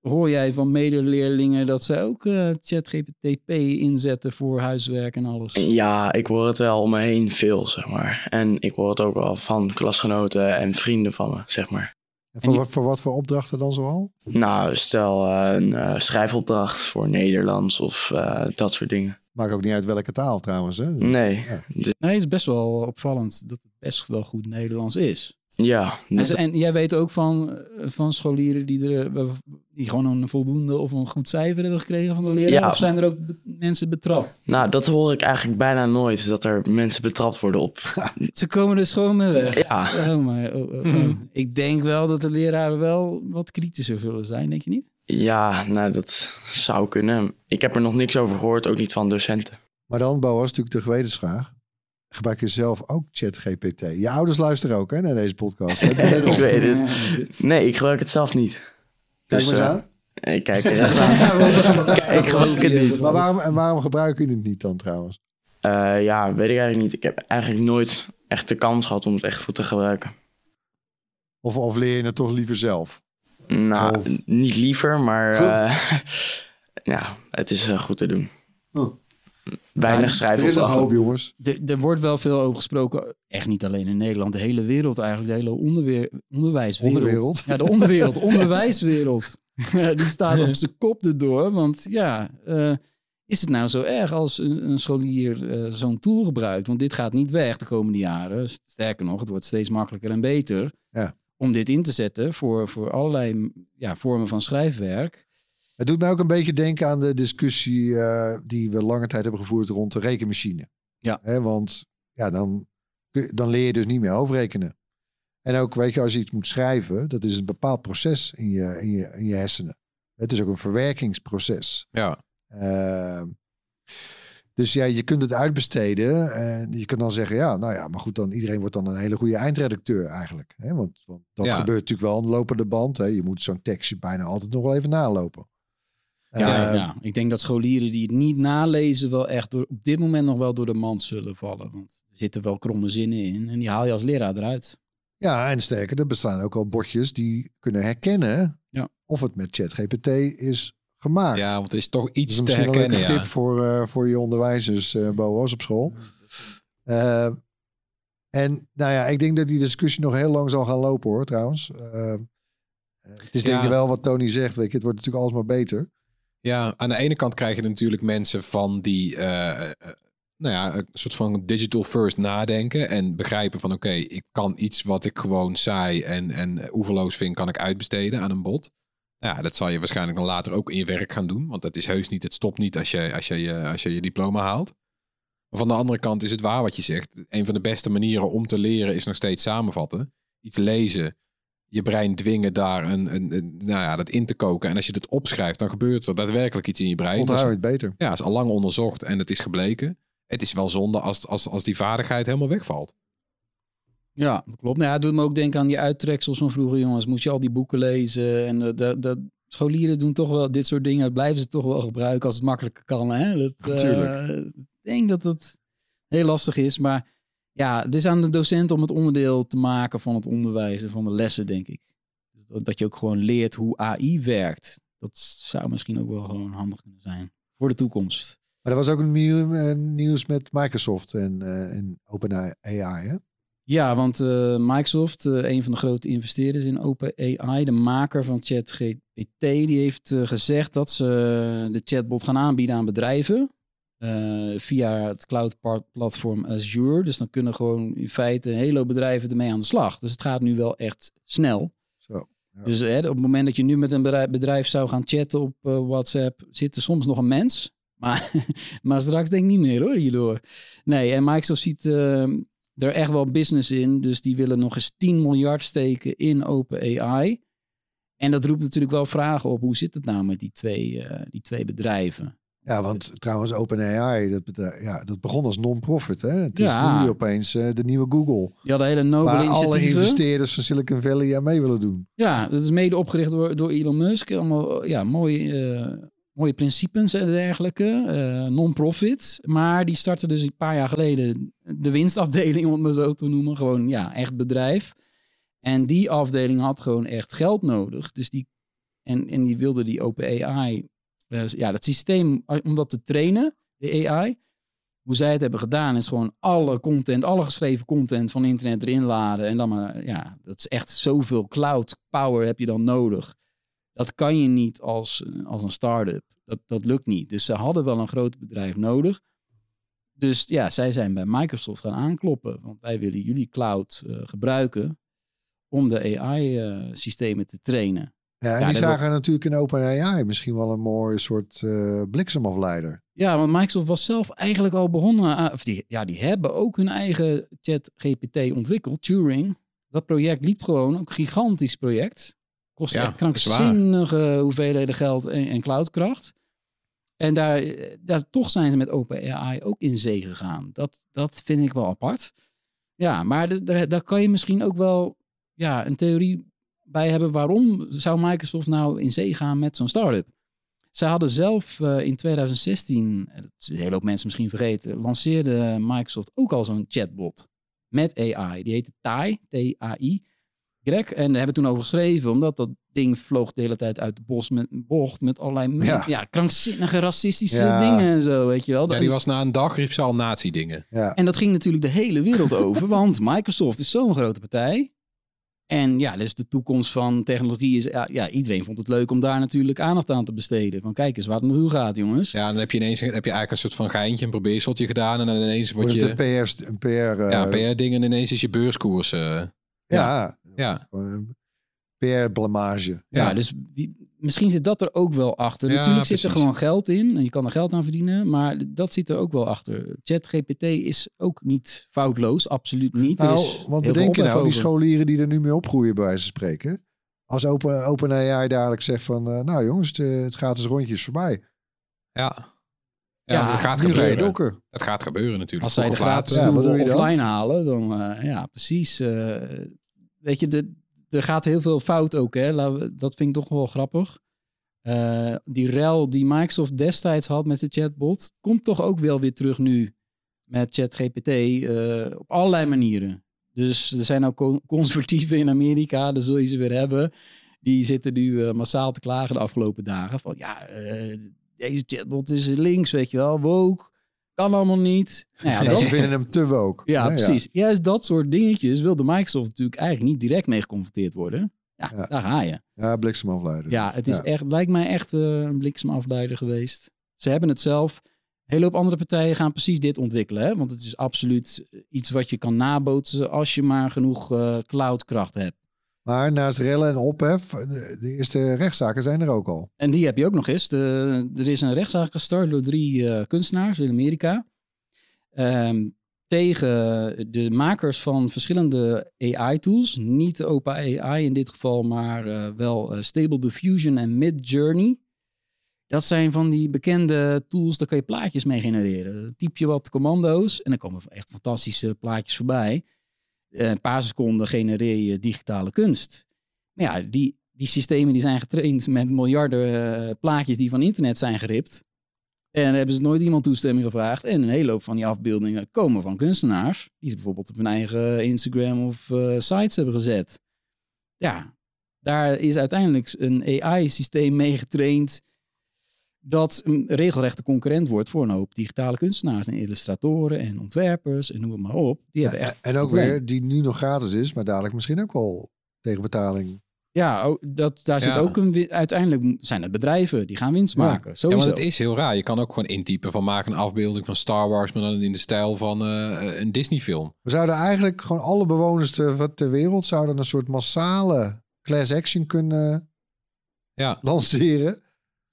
hoor jij van medeleerlingen dat zij ook eh ChatGPT inzetten voor huiswerk en alles? Ja, ik hoor het wel om me heen veel, zeg maar. En ik hoor het ook wel van klasgenoten en vrienden van me, zeg maar. En voor, wat, voor wat voor opdrachten dan zoal? Nou, stel eh, een eh, schrijfopdracht voor Nederlands of eh, dat soort dingen. Maakt ook niet uit welke taal trouwens. Hè? Nee. Ja. Dus, Nee, het is best wel opvallend dat het best wel goed Nederlands is. Ja, En, dus- en jij weet ook van, eh, van scholieren die, er, eh, die gewoon een voldoende of een goed cijfer hebben gekregen van de leraar? Ja. Of zijn er ook be- mensen betrapt? nou, dat hoor ik eigenlijk bijna nooit, dat er mensen betrapt worden op. Ze komen dus gewoon mee weg. Ja, Oh, maar, oh, oh, oh. Ik denk wel dat de leraren wel wat kritischer zullen zijn, denk je niet? ja, nou, dat zou kunnen. Ik heb er nog niks over gehoord, ook niet van docenten. Maar dan, Boas, natuurlijk de gewetensvraag. Gebruik je zelf ook ChatGPT? Je ouders luisteren ook hè, naar deze podcast. Ik weet het. Nee, ik gebruik het zelf niet. Kijk Dus, maar eens eh, aan. Ik kijk er echt aan. Ik gebruik het niet. Maar waarom, en waarom gebruik je het niet dan trouwens? Eh, ja, weet ik eigenlijk niet. Ik heb eigenlijk nooit echt de kans gehad om het echt goed te gebruiken. Of, of leer je het toch liever zelf? Nou, Of- niet liever, maar eh, ja, het is goed te doen. Oh. Weinig Er is hoop, jongens. Er, er wordt wel veel over gesproken, echt niet alleen in Nederland, de hele wereld eigenlijk, de hele onderweer, onderwijswereld. Onderwereld? Ja, de onderwereld, onderwijswereld. Die staat op zijn kop erdoor, want ja, eh, is het nou zo erg als een, een scholier eh, zo'n tool gebruikt? Want dit gaat niet weg de komende jaren. Sterker nog, het wordt steeds makkelijker en beter Ja. om dit in te zetten voor, voor allerlei ja, vormen van schrijfwerk. Het doet mij ook een beetje denken aan de discussie eh, die we lange tijd hebben gevoerd rond de rekenmachine. Ja. Want ja, dan, dan leer je dus niet meer overrekenen. En ook, weet je, als je iets moet schrijven, dat is een bepaald proces in je, in je, in je hersenen. Het is ook een verwerkingsproces. Ja, Uh, dus ja, je kunt het uitbesteden. En je kunt dan zeggen, ja, nou ja, maar goed, dan iedereen wordt dan een hele goede eindredacteur eigenlijk. Hè? Want, want dat Ja. gebeurt natuurlijk wel aan de lopende band. Hè? Je moet zo'n tekstje bijna altijd nog wel even nalopen. Ja, Eh, ja, ik denk dat scholieren die het niet nalezen wel echt door, op dit moment nog wel door de mand zullen vallen. Want er zitten wel kromme zinnen in en die haal je als leraar eruit. ja, en sterker, er bestaan ook al bordjes die kunnen herkennen Ja. of het met ChatGPT is gemaakt. ja, want het is toch Dat iets is te een herkennen. Ja. tip voor, eh, voor je onderwijzers, eh Boas, op school. Eh, en nou ja, ik denk dat die discussie nog heel lang zal gaan lopen hoor, trouwens. Eh, eh, het is denk ik wel wat Tony zegt, weet je, het wordt natuurlijk alsmaar beter. Ja, aan de ene kant krijg je natuurlijk mensen van die eh, eh, nou ja, een soort van digital first nadenken en begrijpen van oké, ik kan iets wat ik gewoon saai en, en oeverloos vind, kan ik uitbesteden aan een bot. Nou Ja, dat zal je waarschijnlijk dan later ook in je werk gaan doen, want dat is heus niet, het stopt niet als je als je, als je, je diploma haalt. Maar van de andere kant is het waar wat je zegt. Een van de beste manieren om te leren is nog steeds samenvatten. Iets lezen, je brein dwingen daar een, een, een- nou ja, dat in te koken. En als je het opschrijft, dan gebeurt er daadwerkelijk iets in je brein. Onthoud Dus- het beter. ja, is al lang onderzocht en het is gebleken. Het is wel zonde als, als, als die vaardigheid helemaal wegvalt. Ja, dat klopt. Nou ja, het doet me ook denken aan die uittreksels van vroeger, jongens. Moest je al die boeken lezen. En eh, de, de, scholieren doen toch wel dit soort dingen. Dat blijven ze toch wel gebruiken als het makkelijker kan. Hè? Dat, eh, Natuurlijk. Ik denk dat het heel lastig is. Maar ja, het is aan de docent om het onderdeel te maken van het onderwijs en van de lessen, denk ik. Dus dat, je ook gewoon leert hoe AI werkt. Dat zou misschien ook wel gewoon handig kunnen zijn voor de toekomst. Maar er was ook een eh, nieuws met Microsoft en, eh en OpenAI, hè? Ja, want eh, Microsoft, een van de grote investeerders in OpenAI, de maker van ChatGPT, die heeft gezegd dat ze de chatbot gaan aanbieden aan bedrijven eh, via het cloud-platform Azure. Dus dan kunnen gewoon in feite een hele hoop bedrijven ermee aan de slag. Dus het gaat nu wel echt snel. Zo, ja. Dus hè, op het moment dat je nu met een bedrijf, bedrijf zou gaan chatten op eh, WhatsApp, zit er soms nog een mens. Maar, maar straks denk ik niet meer hoor, hierdoor. Nee, en Microsoft ziet eh, er echt wel business in. Dus die willen nog eens 10 miljard steken in OpenAI. En dat roept natuurlijk wel vragen op. Hoe zit het nou met die twee, die twee bedrijven? Ja, want trouwens OpenAI, dat, bedrijf- ja, dat begon als non-profit, hè? Het is Ja. nu opeens eh, de nieuwe Google. Die hadden hele nobele Waar alle investeerders van Silicon Valley aan mee willen doen. Ja, dat is mede opgericht door, door Elon Musk. Allemaal ja, mooie, eh, mooie principes en dergelijke. eh, Non-profit. Maar die startte dus een paar jaar geleden de winstafdeling, om het maar zo te noemen. Gewoon, ja, echt bedrijf. En die afdeling had gewoon echt geld nodig. Dus die, en, en die wilde die OpenAI, eh, ja, dat systeem, om dat te trainen, de AI. Hoe zij het hebben gedaan is gewoon alle content, alle geschreven content van internet erin laden. En dan maar, ja, dat is echt zoveel cloud power heb je dan nodig. Dat kan je niet als, eh, als een start-up. Dat, dat lukt niet. Dus ze hadden wel een groot bedrijf nodig. Dus ja, zij zijn bij Microsoft gaan aankloppen. Want wij willen jullie cloud eh, gebruiken om de AI-systemen te trainen. Ja, en Ja, die zagen natuurlijk in OpenAI misschien wel een mooi soort eh, bliksemafleider. Ja, want Microsoft was zelf eigenlijk al begonnen. aan- of die, ja, die hebben ook hun eigen chat GPT ontwikkeld, Turing. Dat project liep gewoon, ook een gigantisch project. Kost Ja, krankzinnige hoeveelheden geld en, en cloudkracht. En daar, eh, daar, toch zijn ze met OpenAI ook in zee gegaan. Dat, dat vind ik wel apart. Ja, maar daar kan je misschien ook wel ja, een theorie bij hebben. Waarom zou Microsoft nou in zee gaan met zo'n start-up? Ze hadden zelf eh, in 2016, en dat is een hele hoop mensen misschien vergeten, lanceerde Microsoft ook al zo'n chatbot met AI. Die heette TAI, T-A-I. Greg, en daar hebben we toen over geschreven, omdat dat ding vloog de hele tijd uit de bos met, bocht met allerlei Ja. ja. krankzinnige racistische Ja. dingen en zo, weet je wel. Ja, die was na een dag riep ze al nazi-dingen. Ja. En dat ging natuurlijk de hele wereld over, want Microsoft is zo'n grote partij. En ja, dus de toekomst van technologie is... Ja, ja, iedereen vond het leuk om daar natuurlijk aandacht aan te besteden. Van kijk eens waar het naartoe gaat, jongens. Ja, dan heb je ineens heb je eigenlijk een soort van geintje, een probeerseltje gedaan. En dan ineens word Wordt je... een PR, een PR, ja, PR-dingen en ineens is je beurskoers. eh, ja, ja. PR-blamage. Ja, Ja. dus wie- misschien zit dat er ook wel achter. Ja, Natuurlijk zit er gewoon geld in en je kan er geld aan verdienen, maar dat zit er ook wel achter. ChatGPT is ook niet foutloos, absoluut niet. Er Nou, is want bedenk je nou, die scholieren die er nu mee opgroeien, bij wijze van spreken. Als Open, OpenAI dadelijk zegt van, eh, nou jongens, het, het gaat eens rondjes voorbij. Ja. Ja, Ja, dat gaat gebeuren. Dat gaat gebeuren natuurlijk. Als zij de gratis Ja, offline halen, dan eh, ja, precies. eh, weet je, de, er gaat heel veel fout ook. Hè? Dat vind ik toch wel grappig. Eh, die rel die Microsoft destijds had met de chatbot, komt toch ook wel weer terug nu met ChatGPT eh, op allerlei manieren. Dus er zijn ook co- conservatieven in Amerika, daar zul je ze weer hebben. Die zitten nu eh, massaal te klagen de afgelopen dagen. Van ja, deze chatbot is links, weet je wel, woke. Kan allemaal niet. Nou ja, dat- ze vinden hem te woke. ja, precies. Juist dat soort dingetjes wilde Microsoft natuurlijk eigenlijk niet direct mee geconfronteerd worden. Ja, Ja. daar ga je. Ja, bliksemafleider. Ja, het is echt, lijkt mij echt eh, een bliksemafleider geweest. Ze hebben het zelf. hele hoop andere partijen gaan precies dit ontwikkelen. Hè? Want het is absoluut iets wat je kan nabootsen als je maar genoeg uh, cloudkracht hebt. Maar naast rellen en ophef, de, eerste rechtszaken zijn er ook al. En die heb je ook nog eens. De, er is een rechtszaak gestart door drie uh, kunstenaars in Amerika. Um, tegen de makers van verschillende AI-tools. Niet open AI in dit geval, maar uh, wel uh, Stable Diffusion en Midjourney. Dat zijn van die bekende tools, daar kan je plaatjes mee genereren. Dan typ je wat commando's en dan komen echt fantastische plaatjes voorbij. Een paar seconden genereer je digitale kunst. Maar ja, die, die systemen die zijn getraind met miljarden plaatjes die van internet zijn geript. En hebben ze nooit iemand toestemming gevraagd. En een hele hoop van die afbeeldingen komen van kunstenaars. Die ze bijvoorbeeld op hun eigen Instagram of uh, sites hebben gezet. Ja, daar is uiteindelijk een AI-systeem mee getraind. Dat een regelrechte concurrent wordt voor een hoop digitale kunstenaars en illustratoren en ontwerpers en noem het maar op. Die hebben echt en ook weer die nu nog gratis is, maar dadelijk misschien ook wel tegen betaling ja, dat, daar zit ook een. Uiteindelijk zijn het bedrijven die gaan winst maken. Ja, want het is heel raar. Je kan ook gewoon intypen van maak een afbeelding van Star Wars, maar dan in de stijl van uh, een Disney-film. We zouden eigenlijk gewoon alle bewoners ter, ter wereld zouden een soort massale class action kunnen ja. lanceren.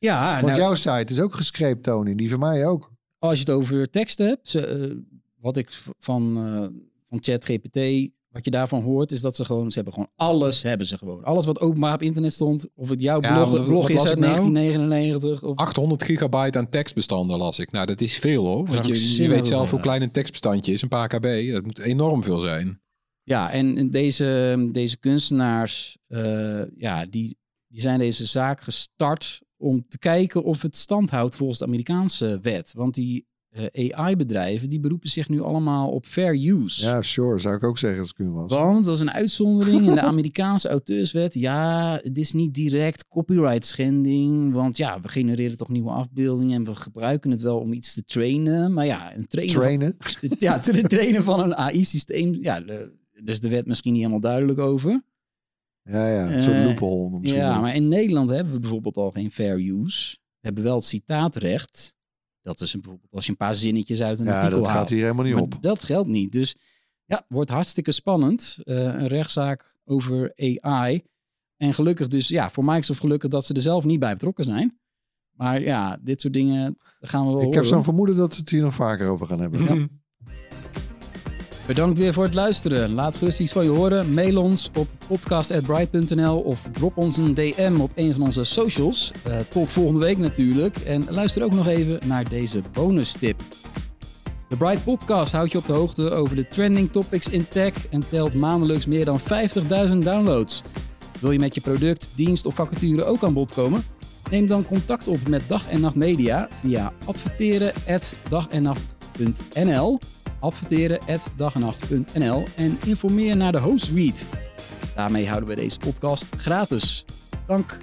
Ja, want nou, jouw site is ook gescreept, Tony. Die van mij ook. Als je het over tekst hebt, uh, wat ik van, uh, van ChatGPT wat je daarvan hoort is dat ze gewoon, ze hebben gewoon alles, hebben ze gewoon. Alles wat openbaar op internet stond, of het jouw blog, blog is uit 1999. Of... 800 gigabyte aan tekstbestanden las ik. Nou, dat is veel hoor. Want je, je weet zelf hoe klein een tekstbestandje is, een paar kb. Dat moet enorm veel zijn. Ja, en deze, deze kunstenaars, uh, ja, die, die zijn deze zaak gestart om te kijken of het stand houdt volgens de Amerikaanse wet. Want die uh, AI-bedrijven, die beroepen zich nu allemaal op fair use. Ja, sure, zou ik ook zeggen als ik u was. Want dat is een uitzondering in de Amerikaanse auteurswet. Ja, het is niet direct copyright schending, want ja, we genereren toch nieuwe afbeeldingen en we gebruiken het wel om iets te trainen. Maar ja, een trainen. Trainen? Van, ja, te trainen van een AI-systeem. Ja, de, dus de wet misschien niet helemaal duidelijk over. Ja, ja, een soort uh, loophole. Ja, maar in Nederland hebben we bijvoorbeeld al geen fair use. We hebben wel het citaatrecht. Dat is een, bijvoorbeeld als je een paar zinnetjes uit een ja, artikel dat gaat hier helemaal niet op. Dat geldt niet. Dus ja, wordt hartstikke spannend. Uh, een rechtszaak over AI. En gelukkig dus, ja, voor Microsoft gelukkig dat ze er zelf niet bij betrokken zijn. Maar ja, dit soort dingen gaan we wel Ik heb zo'n vermoeden dat ze het hier nog vaker over gaan hebben. Ja. Bedankt weer voor het luisteren. Laat gerust iets van je horen. Mail ons op podcast.bright.nl of drop ons een DM op een van onze socials. Uh, tot volgende week natuurlijk. En luister ook nog even naar deze bonus tip. De Bright Podcast houdt je op de hoogte over de trending topics in tech en telt maandelijks meer dan 50.000 downloads. Wil je met je product, dienst of vacature ook aan bod komen? Neem dan contact op met Dag en Nacht Media via adverteren@dagennacht.nl adverteren.dagenacht.nl en informeer naar de host. Daarmee houden we deze podcast gratis. Dank